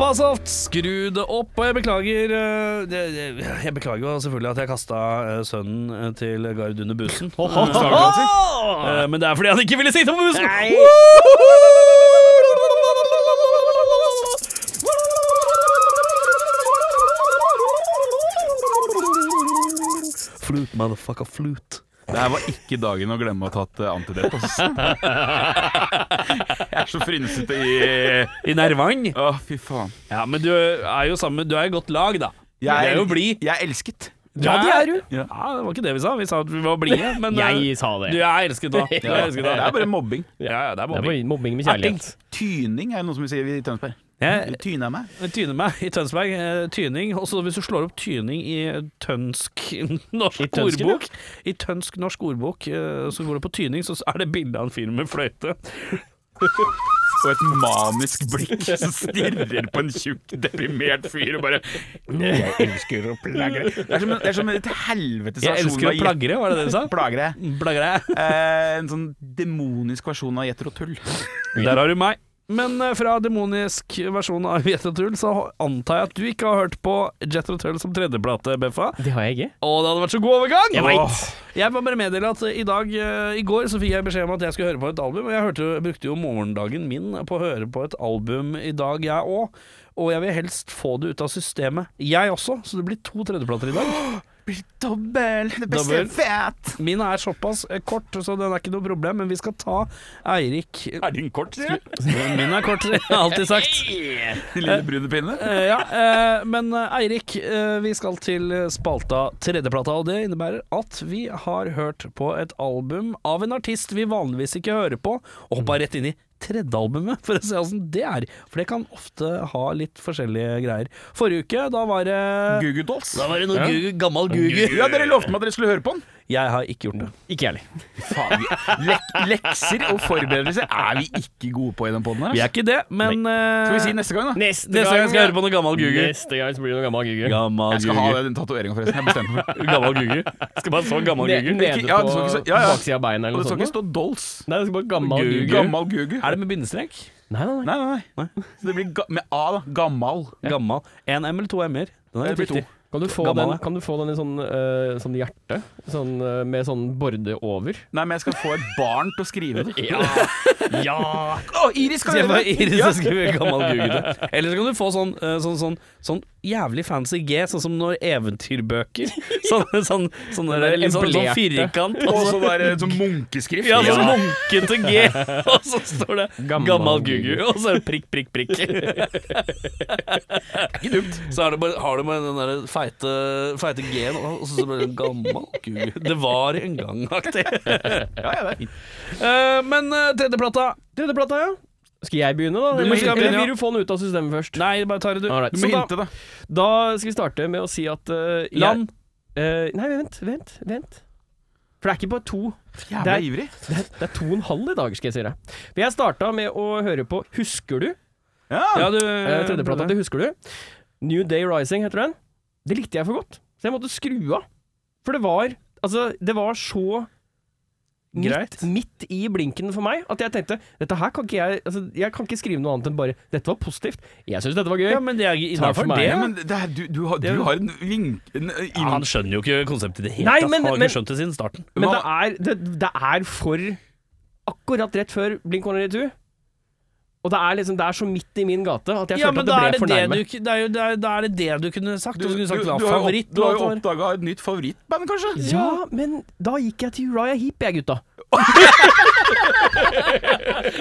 Pappasalt, skru det opp. Og jeg beklager eh, Jeg beklager jo selvfølgelig at jeg kasta eh, sønnen eh, til Gard under bussen. Eh, Men det er fordi han ikke ville sitte på bussen! Flute, motherfucker, flute.
Det her var ikke dagen å glemme å ha tatt uh, antidepp. Jeg er så frynsete i
I nervene?
Å, fy faen.
Ja, men du er jo sammen Du er i godt lag, da.
Jeg
er jo blid.
Jeg er elsket.
Ja, det er du.
Ja, det var ikke det vi sa. Vi sa at vi var blide. Men eh,
Jeg sa det.
du er elsket da. Du er
Det er bare mobbing.
Ja, ja, det er
Det er
mobbing.
bare mobbing med kjærlighet.
Tyning er noe som vi sier i Tønsberg.
Jeg
Du tyner meg.
tyner meg i Tønsberg. eh, Tyning. Også hvis du slår opp tyning i tønsk norsk
I tønsken,
ordbok, i tønsk norsk ordbok, eh, så går det på tyning, så er det bilde av en fyr med fløyte.
Og et manisk blikk som stirrer på en tjukk, deprimert fyr og bare Jeg elsker å plagre. Det er som, det er som et helvetes
Jeg elsker å plagre, var det det du sa?
Plagre.
Plagre.
Eh, en sånn demonisk versjon av Jetro Tull.
Der har du meg. Men eh, fra demonisk versjon av Jethro Tull, så antar jeg at du ikke har hørt på Jethro Tull som tredjeplate, Beffa.
Det har jeg ikke.
Å, det hadde vært så god overgang!
Jeg vet.
Jeg må bare meddele at i dag, eh, i går, så fikk jeg beskjed om at jeg skulle høre på et album. Og jeg hørte, brukte jo morgendagen min på å høre på et album i dag, jeg òg. Og jeg vil helst få det ut av systemet, jeg også. Så det blir to tredjeplater i dag.
Blir dobbel, det
blir
jeg.
Min er såpass eh, kort, så den er ikke noe problem. Men vi skal ta Eirik
Er din kort, sier du?
Min er kort, jeg har alltid sagt.
Lille brune pinne.
Eh, ja, eh, men eh, Eirik, eh, vi skal til spalta tredjeplata, og det innebærer at vi har hørt på et album av en artist vi vanligvis ikke hører på, og hoppa rett inn i tredje albumet, for å se åssen det er. For det kan ofte ha litt forskjellige greier. Forrige uke, da var det
Gugu Dolls.
Da var det noe gugu, gammel gugu.
Ja, dere lovte meg at dere skulle høre på den.
Jeg har ikke gjort det.
Ikke jeg heller.
Faen, vi, lek lekser og forberedelser er vi ikke gode på i den poden her.
Vi er ikke det, men eh,
Skal vi si neste gang, da?
Neste,
Neste gang skal jeg høre på noe gammel Google.
Neste gang så blir det noe gammel Google.
Gammel
Jeg skal ha
gugu.
den tatoveringa, forresten. Jeg bestemte meg.
Gammel gugu. Skal bare så gammel
Ne-
gugu.
Nede
på ja, det skal ikke så- ja, ja.
baksida av beina
Og
eller
det skal ikke
sånt.
stå Dolls.
Nei, det skal bare gammel
Gugu.
Gammel
Gammal Gugu.
Er det med bindestrek?
Nei, nei, nei.
Nei, nei, nei. Så det blir ga med A, da. Gammal.
Gammal. En M eller to M-er? Den er
Det blir
to. viktig.
Kan du få
Gammel,
den, kan du få den i sånn, uh, sånn hjerte? Sånn, uh, med sånn borde over?
Nei, men jeg skal få et barn til å skrive det.
Ja! ja.
Oh, Iris
kan
gjøre det!
Iris
Ja.
skrive gammel Google Eller så kan du få sånn, uh, sånn, sånn, sånn jævlig fancy G, sånn som når eventyrbøker. Sånn, sånn, sånn, der,
der
sånn, sånn firkant.
Og så
så,
sånn munkeskrift.
ja, sånn
Ja.
munkete G, og så står det
Gammel
gammel
Gugu.
Og så er det prikk, prikk, prikk.
Ikke dumt.
Så er det bare, har du bare den der feite, feite G-en, og så bare gammel Gud, Det var en gang-aktig.
Ja, ja, det er fint.
Eh, men uh, tredjeplata
Tredjeplata, ja. Skal jeg begynne, da?
Du
Eller,
begynne,
eller vil du få den ut av systemet først?
Nei, bare tar det, du.
Alright,
Du må hinte, da.
da skal vi starte med å si at uh,
Land.
eh, nei, vent, vent, vent. For det er ikke bare to.
Jævla
Det er-
ivrig.
Det er, det er to og en halv i dag, skal jeg si deg. For jeg starta med å høre på Husker du?
Ja.
Ja, du
Eh, tredjeplata til Husker du? New Day Rising heter den. Det likte jeg for godt, så jeg måtte skru av. For det var Altså, det var så
Greit.
Midt, midt i blinken for meg at jeg tenkte Dette her kan ikke jeg Altså, jeg kan ikke skrive noe annet enn bare Dette var positivt. Jeg syns dette var gøy.
Ja, men det er innafor
meg.
det.
Men det er, du, du, har, du har en vink... En, en,
Ja, han skjønner jo ikke konseptet i det hele tatt.
men-
har ikke skjønt det siden starten.
Men det er, det, det er for Akkurat rett før Blink 182. Og det er liksom Det er så midt i min gate at jeg
Ja,
følte at det ble
det
for
det
nærme.
du ikke- er er, Da er det det du kunne sagt. Du, du,
du,
sagt,
du har jo
favoritt
du har jo oppdaga et nytt favorittband, kanskje?
Ja, men da gikk jeg til Uriah Heap, jeg, gutta.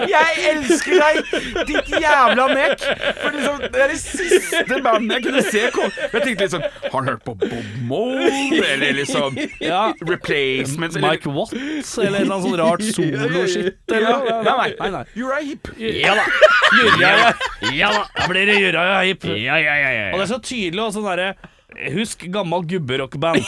Jeg elsker deg, ditt jævla nek! For liksom, Det er det siste bandet jeg kunne se komme Jeg tenkte sånn Har han hørt på Bob Mold? Eller liksom
Ja,
Replacements? Eller,
Mike Watts, eller noe sånt rart solo-shit.
Ja,
eller-
nei, nei.
nei, nei.
Uriah Heap.
Ja da. Uriah, ja da. Da blir det Uriah Heep. Og det er så tydelig og sånn derre Husk gammel gubberockband.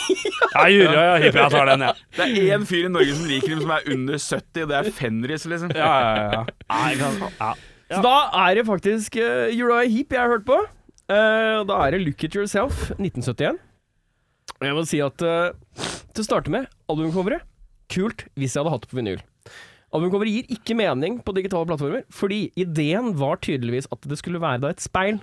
Ja, Uriah Heep. Jeg tar den, jeg.
Det er én fyr i Norge som liker dem som er under 70, og det er Fenris, liksom.
Ja, ja, ja, ja. ja. ja.
Så da er det faktisk uh, Uriah Heep jeg har hørt på. Uh, da er det Look At Yourself, 1971. Og jeg må si at uh, til å starte med, albumcoveret kult hvis jeg hadde hatt det på vinyl. Albumcoveret gir ikke mening på digitale plattformer, fordi ideen var tydeligvis at det skulle være da et speil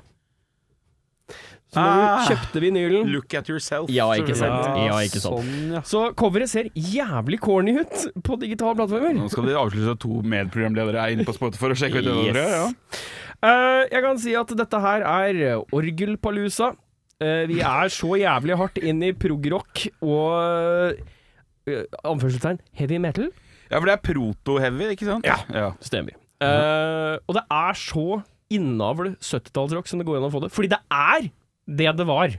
Så nå
Ah.
kjøpte vinylen
Look at yourself.
Ja, ikke sant. Ja, ikke sant.
Sånn, ja.
Så coveret ser jævlig corny ut på digitale plattformer.
Nå skal de avslutte at to medprogramledere er inne på spotet for å sjekke ut det
Yes.
dere. Ja.
Uh, jeg kan si at dette her er orgelpalusa. Uh, vi er så jævlig hardt inn i progrock og uh, anførselstegn heavy metal.
Ja, for det er proto-heavy, ikke sant?
Ja.
ja.
Stemmer. Uh, og det er så innavl 70-tallsrock som det går an å få det. Fordi det er det det var.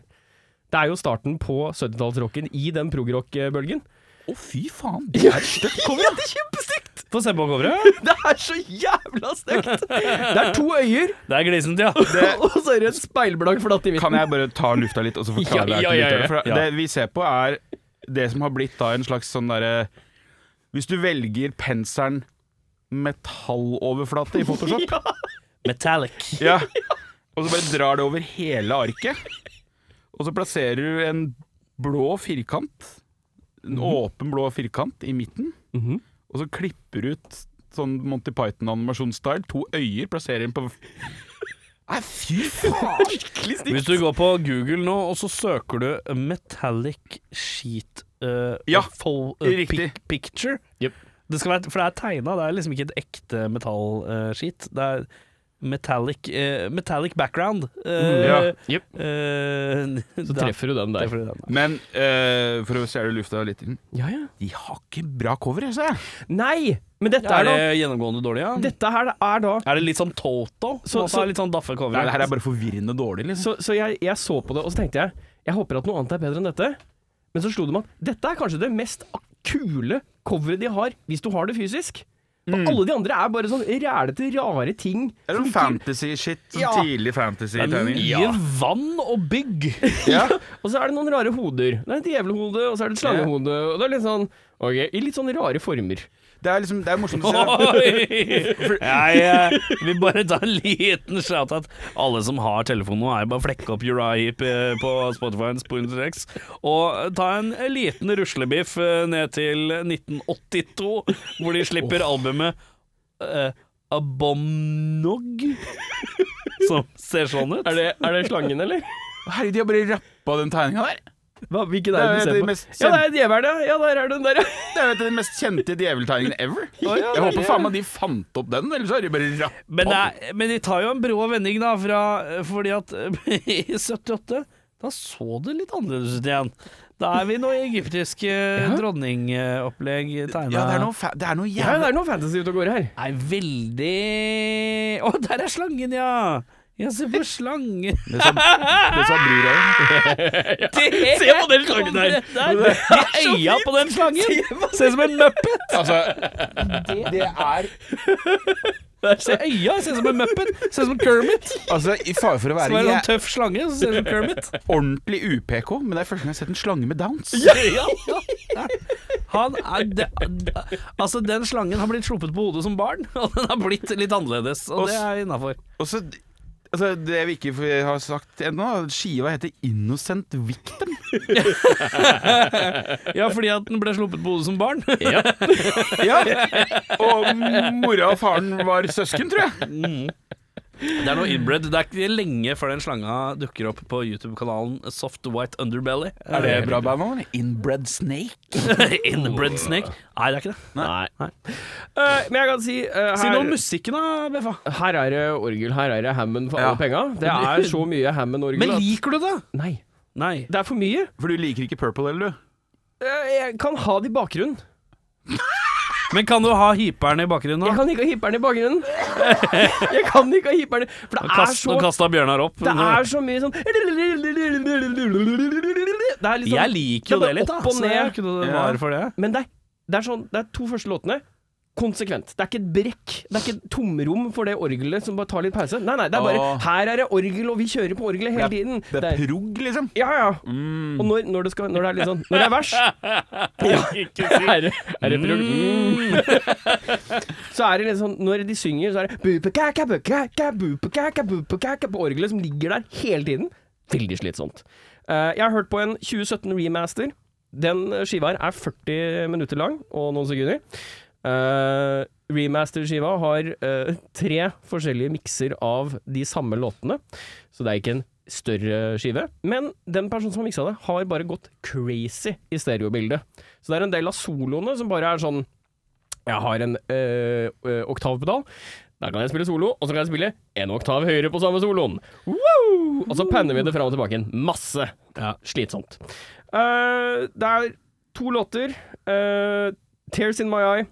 Det er jo starten på 70-tallsrocken i den progrock-bølgen.
Å, fy faen. Det er stygt.
Det er kjempestygt!
Få se på coveret.
Det er så jævla stygt! Det er to øyer,
Det er glisent, ja.
og så er det en speilblank flatt i midten.
Kan jeg bare ta lufta litt, og så forklare
Ja, ja, ja,
det?
ja.
For det vi ser på, er det som har blitt da en slags sånn derre Hvis du velger penselen metalloverflate i Photoshop,
Metallic.
ja. og så bare drar det over hele arket, og så plasserer du en blå firkant, en åpen blå firkant i midten,
Mhm.
og så klipper du ut sånn Monty Python-animasjonsstyle, to øyer, plasserer den på Nei, fy faen!
Hvis du går på Google nå, og så søker du metallic sheet uh,
Ja,
full, uh,
riktig.
pic- picture
Yep.
det skal være, For det er tegna, det er liksom ikke et ekte metallskit. det er metallic, eh, metallic background. Uh,
Ja.
Jep. Så treffer du den der.
Du den.
Men eh, for å stjele lufta litt inn
Ja, ja.
De har ikke bra cover, jeg ser.
Nei! Men dette
Ja,
er
er
da
gjennomgående dårlig, ja?
Dette her er da
Er det litt sånn Toto?
Så- så-
er litt sånn daffe cover?
Nei, det her er bare forvirrende dårlig, liksom.
Så, så jeg, jeg så på det, og så tenkte jeg Jeg håper at noe annet er bedre enn dette. Men så slo det meg at dette er kanskje det mest kule coveret de har, hvis du har det fysisk. Mm. alle de andre er bare sånn rælete, rare ting.
Eller er sånn fantasy-shit. Sånn
Ja.
tidlig fantasy-tegning.
mye vann og bygg.
Ja.
Og så er det noen rare hoder. Det er et djevelhode, og så er det et slangehode. Og det er litt sånn okay, i litt sånne rare former.
Det er liksom Det er morsomt å se.
Jeg eh, vil bare ta en liten shout at Alle som har telefon nå, er bare å flekke opp Uriah eh, på Spotify Spoonrex, og ta en liten ruslebiff eh, ned til 1982, hvor de slipper albumet uh, Abomnog, som ser sånn ut.
Er det, er det slangen, eller?
Herregud, de har bare rappa den tegninga der.
Hva, hvilken er det du ser på?
Kjent...
Ja, det er djevelen, ja. Ja, der er den der, ja.
Det er jo den mest kjente djeveltegningen ever.
ja,
Jeg
er
håper faen meg de fant opp den, ellers har de bare rappa
Men, er, men de tar jo en brå vending, da, fra, fordi at eh, i 78 da så det litt annerledes ut igjen. Da er vi noe egyptiske dronningopplegg tegna.
Ja, det er noe, det er noe
Ja, det er noe fantasy ute og går her.
Nei, veldig Å, der er slangen, ja! Jeg se på slangen.
Det sa, det sa brura.
Se på den slangen der! De øya på den slangen Se ut som en muppet.
Altså, det er
Se øya, ser ut som en muppet. Ser ut som Kermit.
Altså, i fare for å være
Som en
jæ-
sånn tøff slange så ser ut som Kermit.
ordentlig UPK, men det er første gang jeg har sett en slange med downs.
Ja, ja. Han er de, Altså, den slangen har blitt sluppet på hodet som barn, og den har blitt litt annerledes, og det er innafor.
Og så Altså, Det vi ikke har sagt ennå, skiva heter Innocent Victim.
Ja, fordi at den ble sluppet på hodet som barn.
Ja, Og mora og faren var søsken, tror jeg.
Det er noe inbred. Det er ikke lenge før den slanga dukker opp på YouTube-kanalen Soft White Underbelly.
Er det bra bandnavn? Inbred Snake.
Inbred Snake? Nei, det er ikke det.
Nei. Eh, men jeg kan si eh,
Si noe om
her,
musikken, da, Beffa.
her er det orgel, her er det Hammond for
Ja.
alle penga. Det er så mye Hammond-orgel
Men liker du det?
Nei.
Nei.
Det er for mye.
For du liker ikke Purple, eller du?
Uh, Jeg kan ha det i bakgrunnen.
Men kan du ha hyperen i bakgrunnen? da?
Jeg kan ikke ha hyperen i bakgrunnen. Jeg kan ikke ha hyperen For det er
kast-
så
Nå kasta Bjørnar opp.
Det er så mye sånn er sånn
Jeg liker jo
det er
det litt, da.
opp og ned.
er
Ja.
det.
Men det er, det er sånn Det er to første låtene konsekvent. Det er ikke et brekk. Det er ikke et tomrom for det orgelet som bare tar litt pause. Nei, nei, det er bare
Åh.
Her er det orgel, og vi kjører på orgelet hele tiden.
Det er prog, liksom.
Ja, ja.
Mm.
Og når, når, det skal, når det er litt sånn Når det er vers ja, er, det, er det prog? Mm. Så er det litt sånn Når de synger, så er det bupekaka, bupekaka, bupekaka, bupekaka på orgelet som ligger der hele tiden. Veldig slitsomt. Eh, jeg har hørt på en 2017 remaster. Den skiva her er 40 minutter lang og noen sekunder. Uh, Remaster-skiva har uh, tre forskjellige mikser av de samme låtene. Så det er ikke en større skive. Men den personen som har miksa det, har bare gått crazy i stereobildet. Så det er en del av soloene som bare er sånn Jeg har en uh, oktavpedal. Der kan jeg spille solo, og så kan jeg spille en oktav høyere på samme soloen. Woo! Og så panner vi det fram og tilbake igjen. Masse. Slitsomt. Uh, det er to låter. Uh, 'Tears In My Eye'.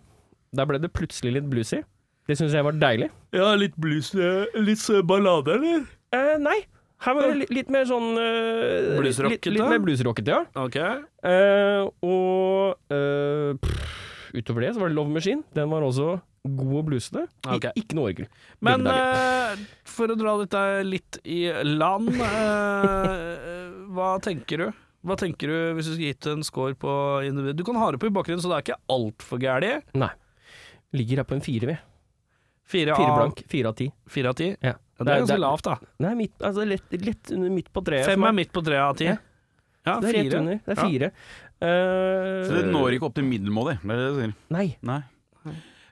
Der ble det plutselig litt bluesy. Det syns jeg var deilig.
Ja, litt blues Litt ballade, eller?
Eh, nei. Her var det litt, litt mer sånn uh,
Bluesrockete?
Litt, litt mer bluesrockete, ja.
Ok.
Eh, og eh, pff, utover det så var det Love Machine. Den var også god og blusete. Ik Ikke noe orgel.
Men eh, for å dra dette litt i land, eh, hva tenker du? Hva tenker du hvis du skulle gitt en score på individ? Du kan ha det på i bakgrunnen, så det er ikke altfor gærent.
Ligger her på en fire, vi.
Fire,
Fire blank. Fire av ti.
fire av ti?
Ja.
Ja, det er ganske
det-
lavt, da.
Nei, midt, altså lett, lett under midt på treet.
Fem er midt på treet av ti.
Ja.
Ja,
Det er rett under. Det er
Ja.
fire. Eh,
Så det når ikke opp til middelmådig, det er det du sier.
Nei.
Nei.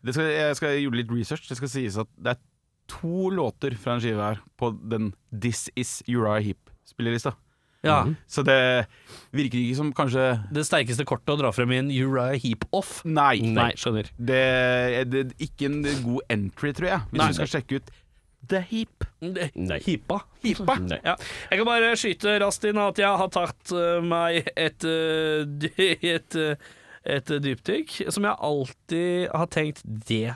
Det skal, jeg skal gjøre litt research. Det skal sies at det er to låter fra en skive her på den This Is Uriah Heep-spillerlista.
Ja.
Mhm.
Så det virker ikke som kanskje
Det sterkeste kortet å dra frem i en Uriah Heap-off.
Nei.
Nei, skjønner.
Det, er- det er ikke en god entry, tror jeg, hvis
Nei.
du skal sjekke ut The Heap.
Nei.
Hipa.
Hipa.
Nei.
Ja. Jeg kan bare skyte raskt inn at jeg har tatt eh, meg et, eh, dy- et, eh, et dypdykk som jeg alltid har tenkt Det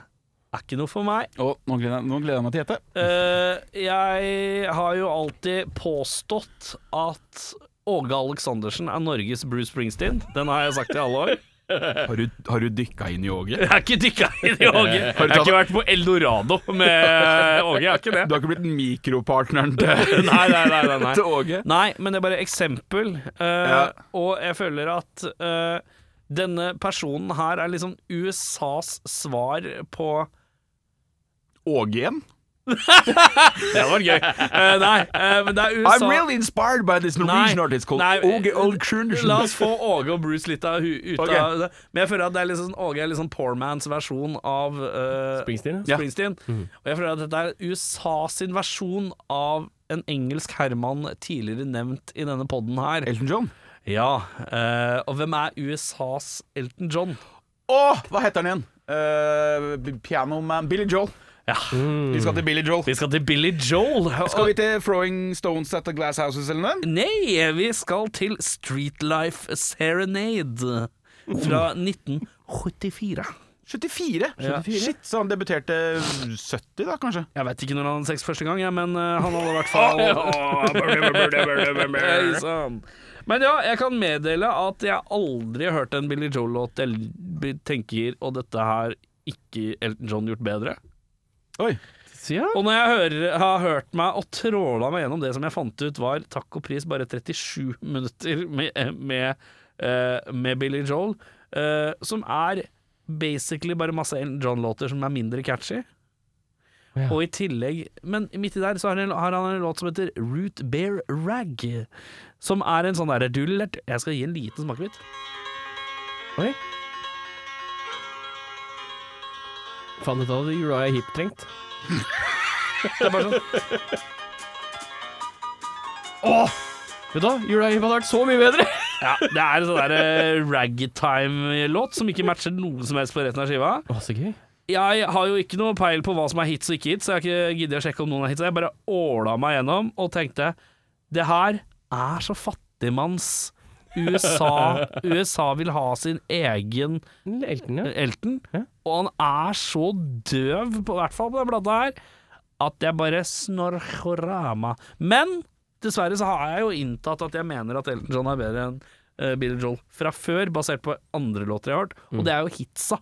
er ikke noe for meg.
Oh, nå gleder, jeg, nå gleder jeg meg til å
gjette. Uh, jeg har jo alltid påstått at Åge Aleksandersen er Norges Bruce Springsteen. Den har jeg sagt i alle år.
Har du, har du dykka inn i Åge?
Jeg har ikke dykka inn i Åge. Jeg
Har
ikke vært på Eldorado med Åge. Jeg har ikke det.
Du har ikke blitt mikropartneren til,
Nei, nei, nei. nei, nei.
til Åge?
Nei, men det er bare eksempel. Uh,
Ja.
Og jeg føler at uh, denne personen her er liksom USAs svar på
Åge igjen?
Det var gøy. Uh, nei, uh, men det er USA
I'm really inspired by this Norwegian
Nei,
artist called
nei,
Åge Aleksandersen.
La oss få Åge og Bruce litt av, ut
okay.
av det. Men jeg føler at det er litt sånn, Åge er litt sånn poor man's versjon av uh,
Springsteen, ja.
Ja.
Mm. Og jeg føler at dette er USA sin versjon av en engelsk herremann tidligere nevnt i denne podden her.
Elton John.
Ja, eh, og hvem er USAs Elton John?
Å, hva heter han igjen? Uh, Pianoman Billy Joel.
Ja,
Vi skal til Billy Joel.
vi skal til Billy Joel.
Skal vi til Throwing Stones at the Glass Houses eller noe?
Nei, vi skal til Streetlife Serenade fra 1974.
74.
Ja.
Shit, så han debuterte 70 da, kanskje?
Jeg vet ikke når han hadde sex første gang, ja, men uh, han hadde i hvert fall Men ja, jeg kan meddele at jeg aldri har hørt en Billy Joel-låt jeg tenker Og dette her ikke Elton John gjort bedre.
Oi.
Ja.
Og når jeg hører, har hørt meg og tråla meg gjennom det som jeg fant ut var takk og pris bare 37 minutter med, med, eh, med Billy Joel, eh, som er basically bare masse Elton John-låter som er mindre catchy.
Ja.
Og i tillegg Men midt i der så har han, har han en låt som heter Root Bear Rag. Som er en sånn derre dullert Jeg skal gi en liten smakebit.
Oi. Faen, dette hadde Uriah Heep trengt.
Det er bare sånn
Åh! Vet du hva, Heep hadde vært så mye bedre!
Ja, det er en sånn derre ragtime-låt som ikke matcher noe som helst på resten av skiva.
Åh, så gøy.
Jeg har jo ikke noe peil på hva som er hits og ikke hits, så jeg har ikke giddet å sjekke om noen er hits. Jeg bare åla meg gjennom og tenkte det her er så fattigmanns USA. USA vil ha sin egen
Elton, ja.
Elton,
Ja.
og han er så døv, på hvert fall på den plata her, at jeg bare snorkorama. Men dessverre så har jeg jo inntatt at jeg mener at Elton John er bedre enn uh, Billy Joel fra før, basert på andre låter jeg har hørt, og det er jo hitsa.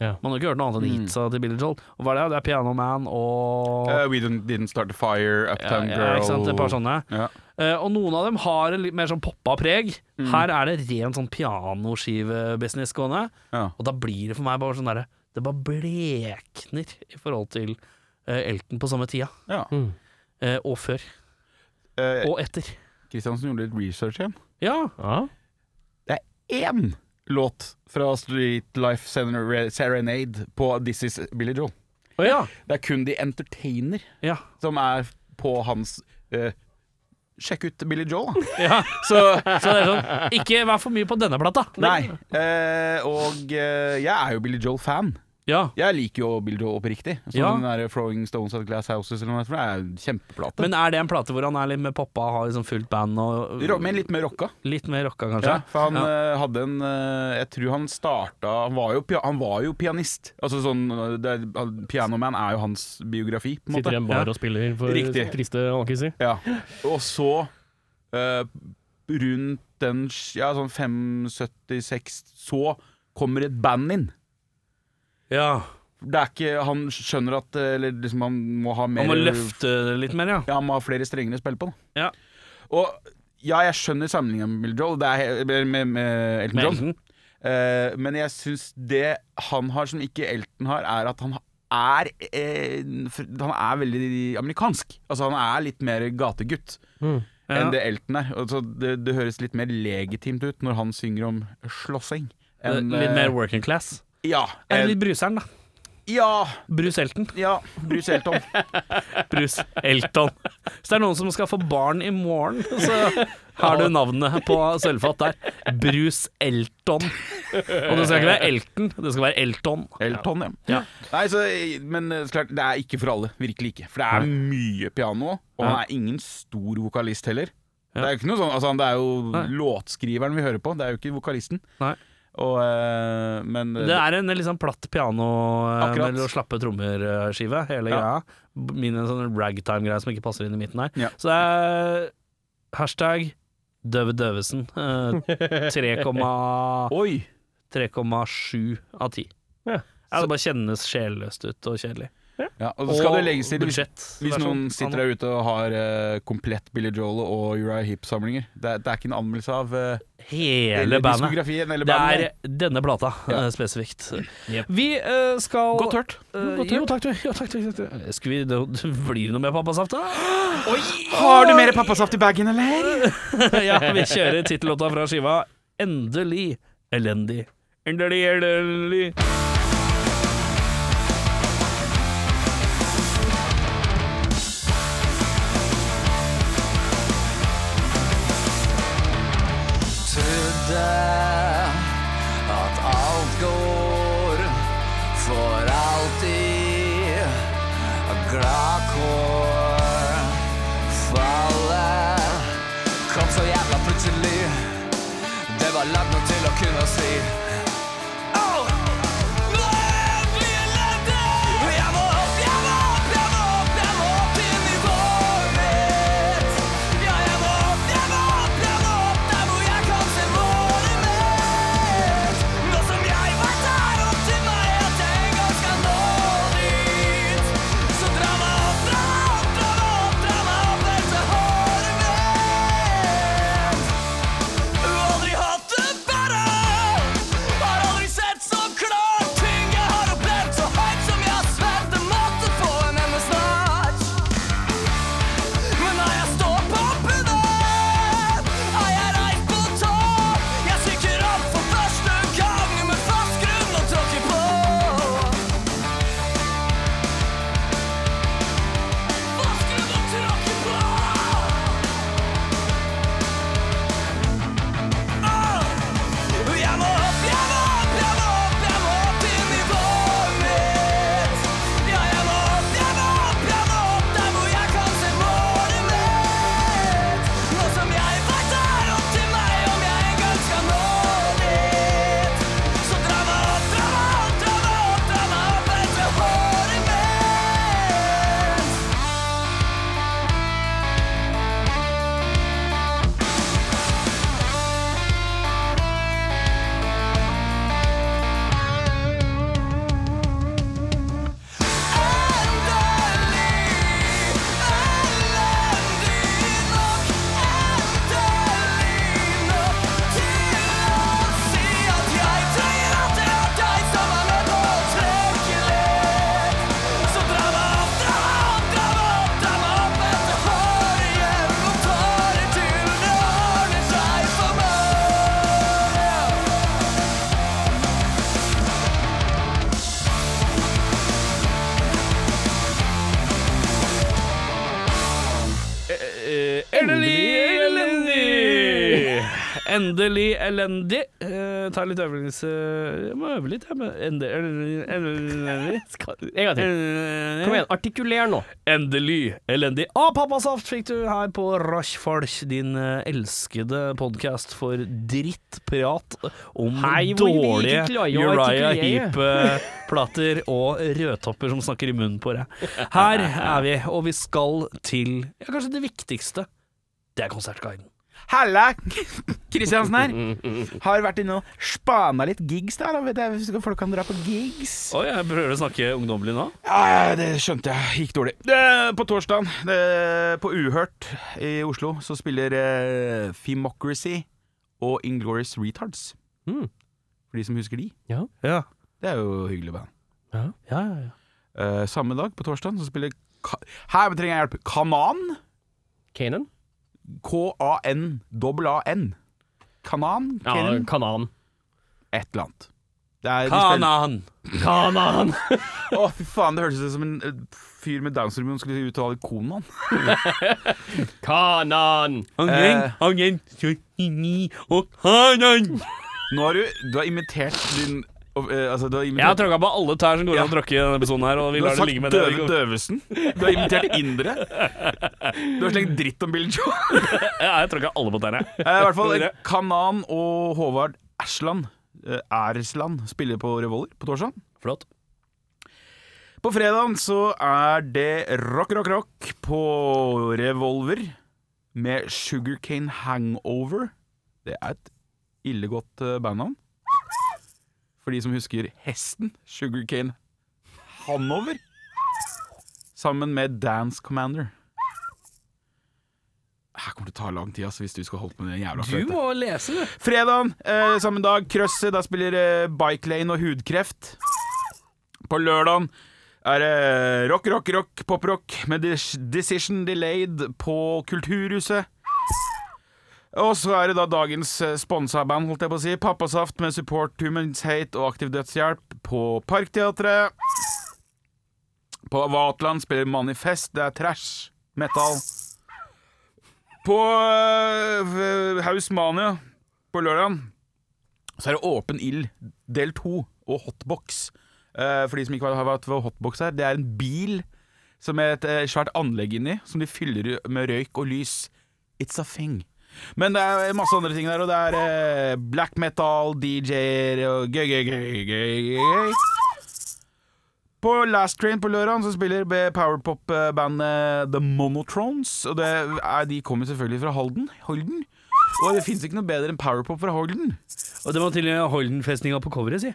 Ja.
Man har ikke hørt noe annet enn hitsa til Billy Joel. Og hva er det? Det er Piano Man og
Uh, we didn't, didn't Start a Fire,
ja,
Uptown
ja,
Girl
ikke sant? Et par sånne.
Ja.
Uh, og noen av dem har en litt mer sånn poppa preg.
Mm.
Her er det ren sånn pianoskive-business gående.
Ja.
Og da blir det for meg bare sånn derre Det bare blekner i forhold til uh, Elton på samme tida.
ja.
Mm.
eh, og før.
Eh,
Og etter.
Kristiansen gjorde litt research igjen.
Ja.
Ja.
Det er én låt fra Street Life Serenade på This Is Billy Joel.
Oh, ja.
Det er kun The Entertainer
ja.
som er på hans uh, sjekk ut Billy Joel, da.
Ja,
Så
så det er sånn Ikke vær for mye på denne plata.
Nei. Uh, og uh, jeg er jo Billy Joel-fan.
Ja.
Jeg liker jo Billy Joel oppriktig. Så
Ja.
den der Throwing Stones at Glass Houses eller noe sånt, er en kjempeplate.
Men er det en plate hvor han er litt med poppa, har liksom fullt band og
Men litt mer rocka.
litt mer rocka, kanskje?
Ja, for han
Ja.
eh, hadde en eh, Jeg tror han starta Han var jo, han var jo pianist. Altså sånn det, er- Pianoman er jo hans biografi, på en
Sitter i
måte.
en bar
Ja.
og spiller for
Riktig.
triste alkiser.
Ja. Og så uh, rundt den Ja, sånn 576 Så kommer et band inn.
Ja.
Det er ikke Han skjønner at Eller liksom han må ha mer
Han må løfte litt mer, ja.
Ja, han må ha flere strenger å spille på. Da.
Ja.
Og ja, jeg skjønner sammenligningen med Bill Joel, det er, med, med, med Elton
Med
John.
Elton.
Eh, men jeg syns det han har som ikke Elton har, er at han er eh, Han er veldig amerikansk. Altså Han er litt mer gategutt
Mm.
Ja.
enn det Elton er. Altså, det, det høres litt mer legitimt ut når han synger om slåssing. enn,
Litt
eh,
mer working class.
Ja.
Er
eh,
litt Bruseren, da.
ja.
Bruce Elton.
Ja. Bruce Elton.
Bruce Elton. Hvis det er noen som skal få barn i morgen, så har du navnet på sølvfat der. Bruce Elton. Og det skal ikke være Elton, det skal være Elton.
Elton, ja.
Ja.
Nei, så, men eh, klart, det er ikke for alle. Virkelig ikke. For det er mye piano, og han er ingen stor vokalist heller. Det er jo ikke noe sånn, altså, det er jo
Nei.
låtskriveren vi hører på, det er jo ikke vokalisten.
Nei.
Og, eh, men
Det er en litt sånn platt piano eh,
Akkurat.
med slappe trommer-skive, hele
Ja.
greia. Min en sånn ragtime-greie som ikke passer inn i midten her.
Ja.
Så det er hashtag Døve Døvesen. Eh, 3,7 av 10.
Ja.
Så, det bare kjennes sjelløst ut og kjedelig.
Ja, og så skal det legges til hvis, hvis noen sitter der ute og har uh, komplett Billy Joel og Uriah Heap-samlinger. Det, det er ikke en anmeldelse av uh,
Hele bandet.
eller
Det
bandet.
er denne plata
Ja.
uh, spesifikt. Vi eh, skal
Godt hørt.
Eh, jo, takk, du. Jo, takk, takk, takk. Skal vi, det, blir det noe mer pappasaft, da?
Har du mer pappasaft i bagen, eller?
ja, vi kjører tittellåta fra skiva Endelig elendig. Endelig elendig.
Det var lagt nok til å kunne si Eh, er det!
Endelig elendig. Eh, ta litt øvelse Jeg må øve litt, jeg. men Endelig
Skal- En gang til. Kom igjen, artikuler nå.
Endelig elendig. Å, Pappasaft fikk du her på Rochefolk, din eh, elskede podkast for drittprat om
Hei, hvor vi
dårlige
ikke klarer å
Uriah
artikulere.
Heap-plater og rødtopper som snakker i munnen på deg. Her er vi, og vi skal til ja, kanskje det viktigste. Det er Konsertguiden.
Halla! Kristiansen her. Har vært inne og spana litt gigs der, da vet jeg hvis folk kan dra på gigs.
Oi, jeg prøver å snakke ungdommelig nå.
Ja, det skjønte jeg. Gikk dårlig. Det, på torsdag, på Uhørt i Oslo, så spiller eh, Femocracy og Inglorious Retards.
Mm.
For de som husker de.
Ja.
Ja,
Det er jo hyggelig band.
ja.
ja, ja. ja.
Eh, samme dag, på torsdag, så spiller Ka Her trenger jeg hjelp. Kanan.
Kanan?
K-a-n-a-n. Kanan?
Ja,
Kanan?
kanan.
Et eller annet. Det er, de spiller-
Kanan.
Kanan!
Å, fy faen, det hørtes ut som en eh, fyr med Downs syndrom skulle uttale Konan.
Kanan!
Eh.
kjøttini og kanan.
Nå har du Du har imitert din eh, Altså, du har
Jeg har
imitert
tråkka på alle tær som går an å tråkke i denne episoden her, og vi
Du
lar
har
det
sagt
ligge med det.
døve døvesen. Du har imitert indere. Du har slengt dritt om Bill Joe.
Ja, jeg tråkka alle på tærne.
Eh, I hvert fall eh, Kanan og Håvard Ersland eh, Ersland spiller på Revolver på torsdag.
Flott.
På fredag så er det rock, rock, rock på Revolver med Sugarcane Hangover. Det er et ille godt eh, bandnavn. For de som husker hesten Sugarcane Hanover. Sammen med Dance Commander. Her kommer det til å ta lang tid altså, hvis du skal holde på med den jævla
Du må lese, du.
Fredag, eh, samme dag, Krøsset. Da spiller eh, Bike Lane og Hudkreft. På lørdag er det rock, rock, rock, poprock med Decision Delayed på Kulturhuset. Og så er det da dagens eh, sponsa band, holdt jeg på å si. Pappasaft med Support Humans Hate og Aktiv Dødshjelp på Parkteatret. På Vatland spiller Manifest, det er trash metal. På uh, Hausmania på lørdag så er det Åpen ild del to og Hotbox. Uh, for de som ikke har vært ved Hotbox her, det er en bil som er et eh, svært anlegg inni, som de fyller med røyk og lys. It's a thing. Men det er masse andre ting der, og det er eh, black metal, DJ-er og gøy, gøy, gøy, gøy. På Last Train på lørdag så spiller powerpop-bandet The Monotrons. Og det de kommer selvfølgelig fra Halden. Holden. Og det fins ikke noe bedre enn powerpop fra Holden.
Og det må til og med Holden-festninga på coveret, si.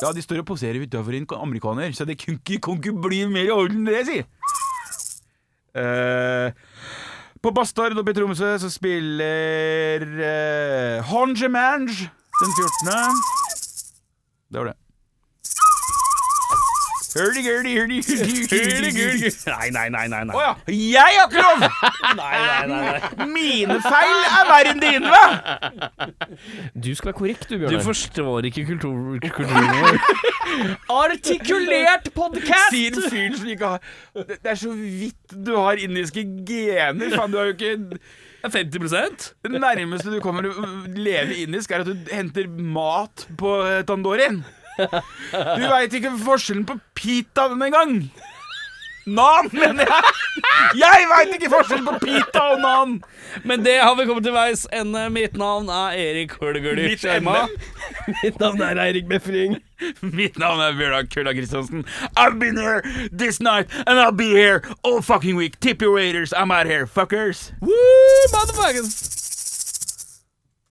Ja, de står og poserer utafor en amerikaner, så det kan ikke, bli mer Holden, det, si. Eh, på Bastard oppe i Tromsø så spiller uh, Honge Mange den 14. Det var det. Hurdy, gurdy, hurdy, hurdy, hurdy, hurdy.
Nei, nei, nei. nei, nei.
Å ja, jeg har ikke lov!
nei, nei, nei.
Mine feil er verre enn dine, hva?
Du skal være korrekt, du,
Du forstår ikke kultur, kulturen vår.
Artikulert podcast!
Sier fyren som ikke har Det det er så vidt du har indiske gener. Faen, du har jo ikke
50
Det nærmeste du kommer å leve indisk, er at du henter mat på eh, tandorien. Du veit ikke forskjellen på pita engang. Nan, mener jeg! Jeg veit ikke forskjellen på pita og nan!
Men det har vi kommet til veis ende. Mitt navn er Erik Hulguli
Mitt
Skjerma.
Mitt navn er Eirik Befring.
Mitt navn er Bjørnar Kulla Kristiansen. I've been here this night, and I'll be here all fucking week. Tip your waiters, I'm out here, fuckers.
Woo, motherfuckers!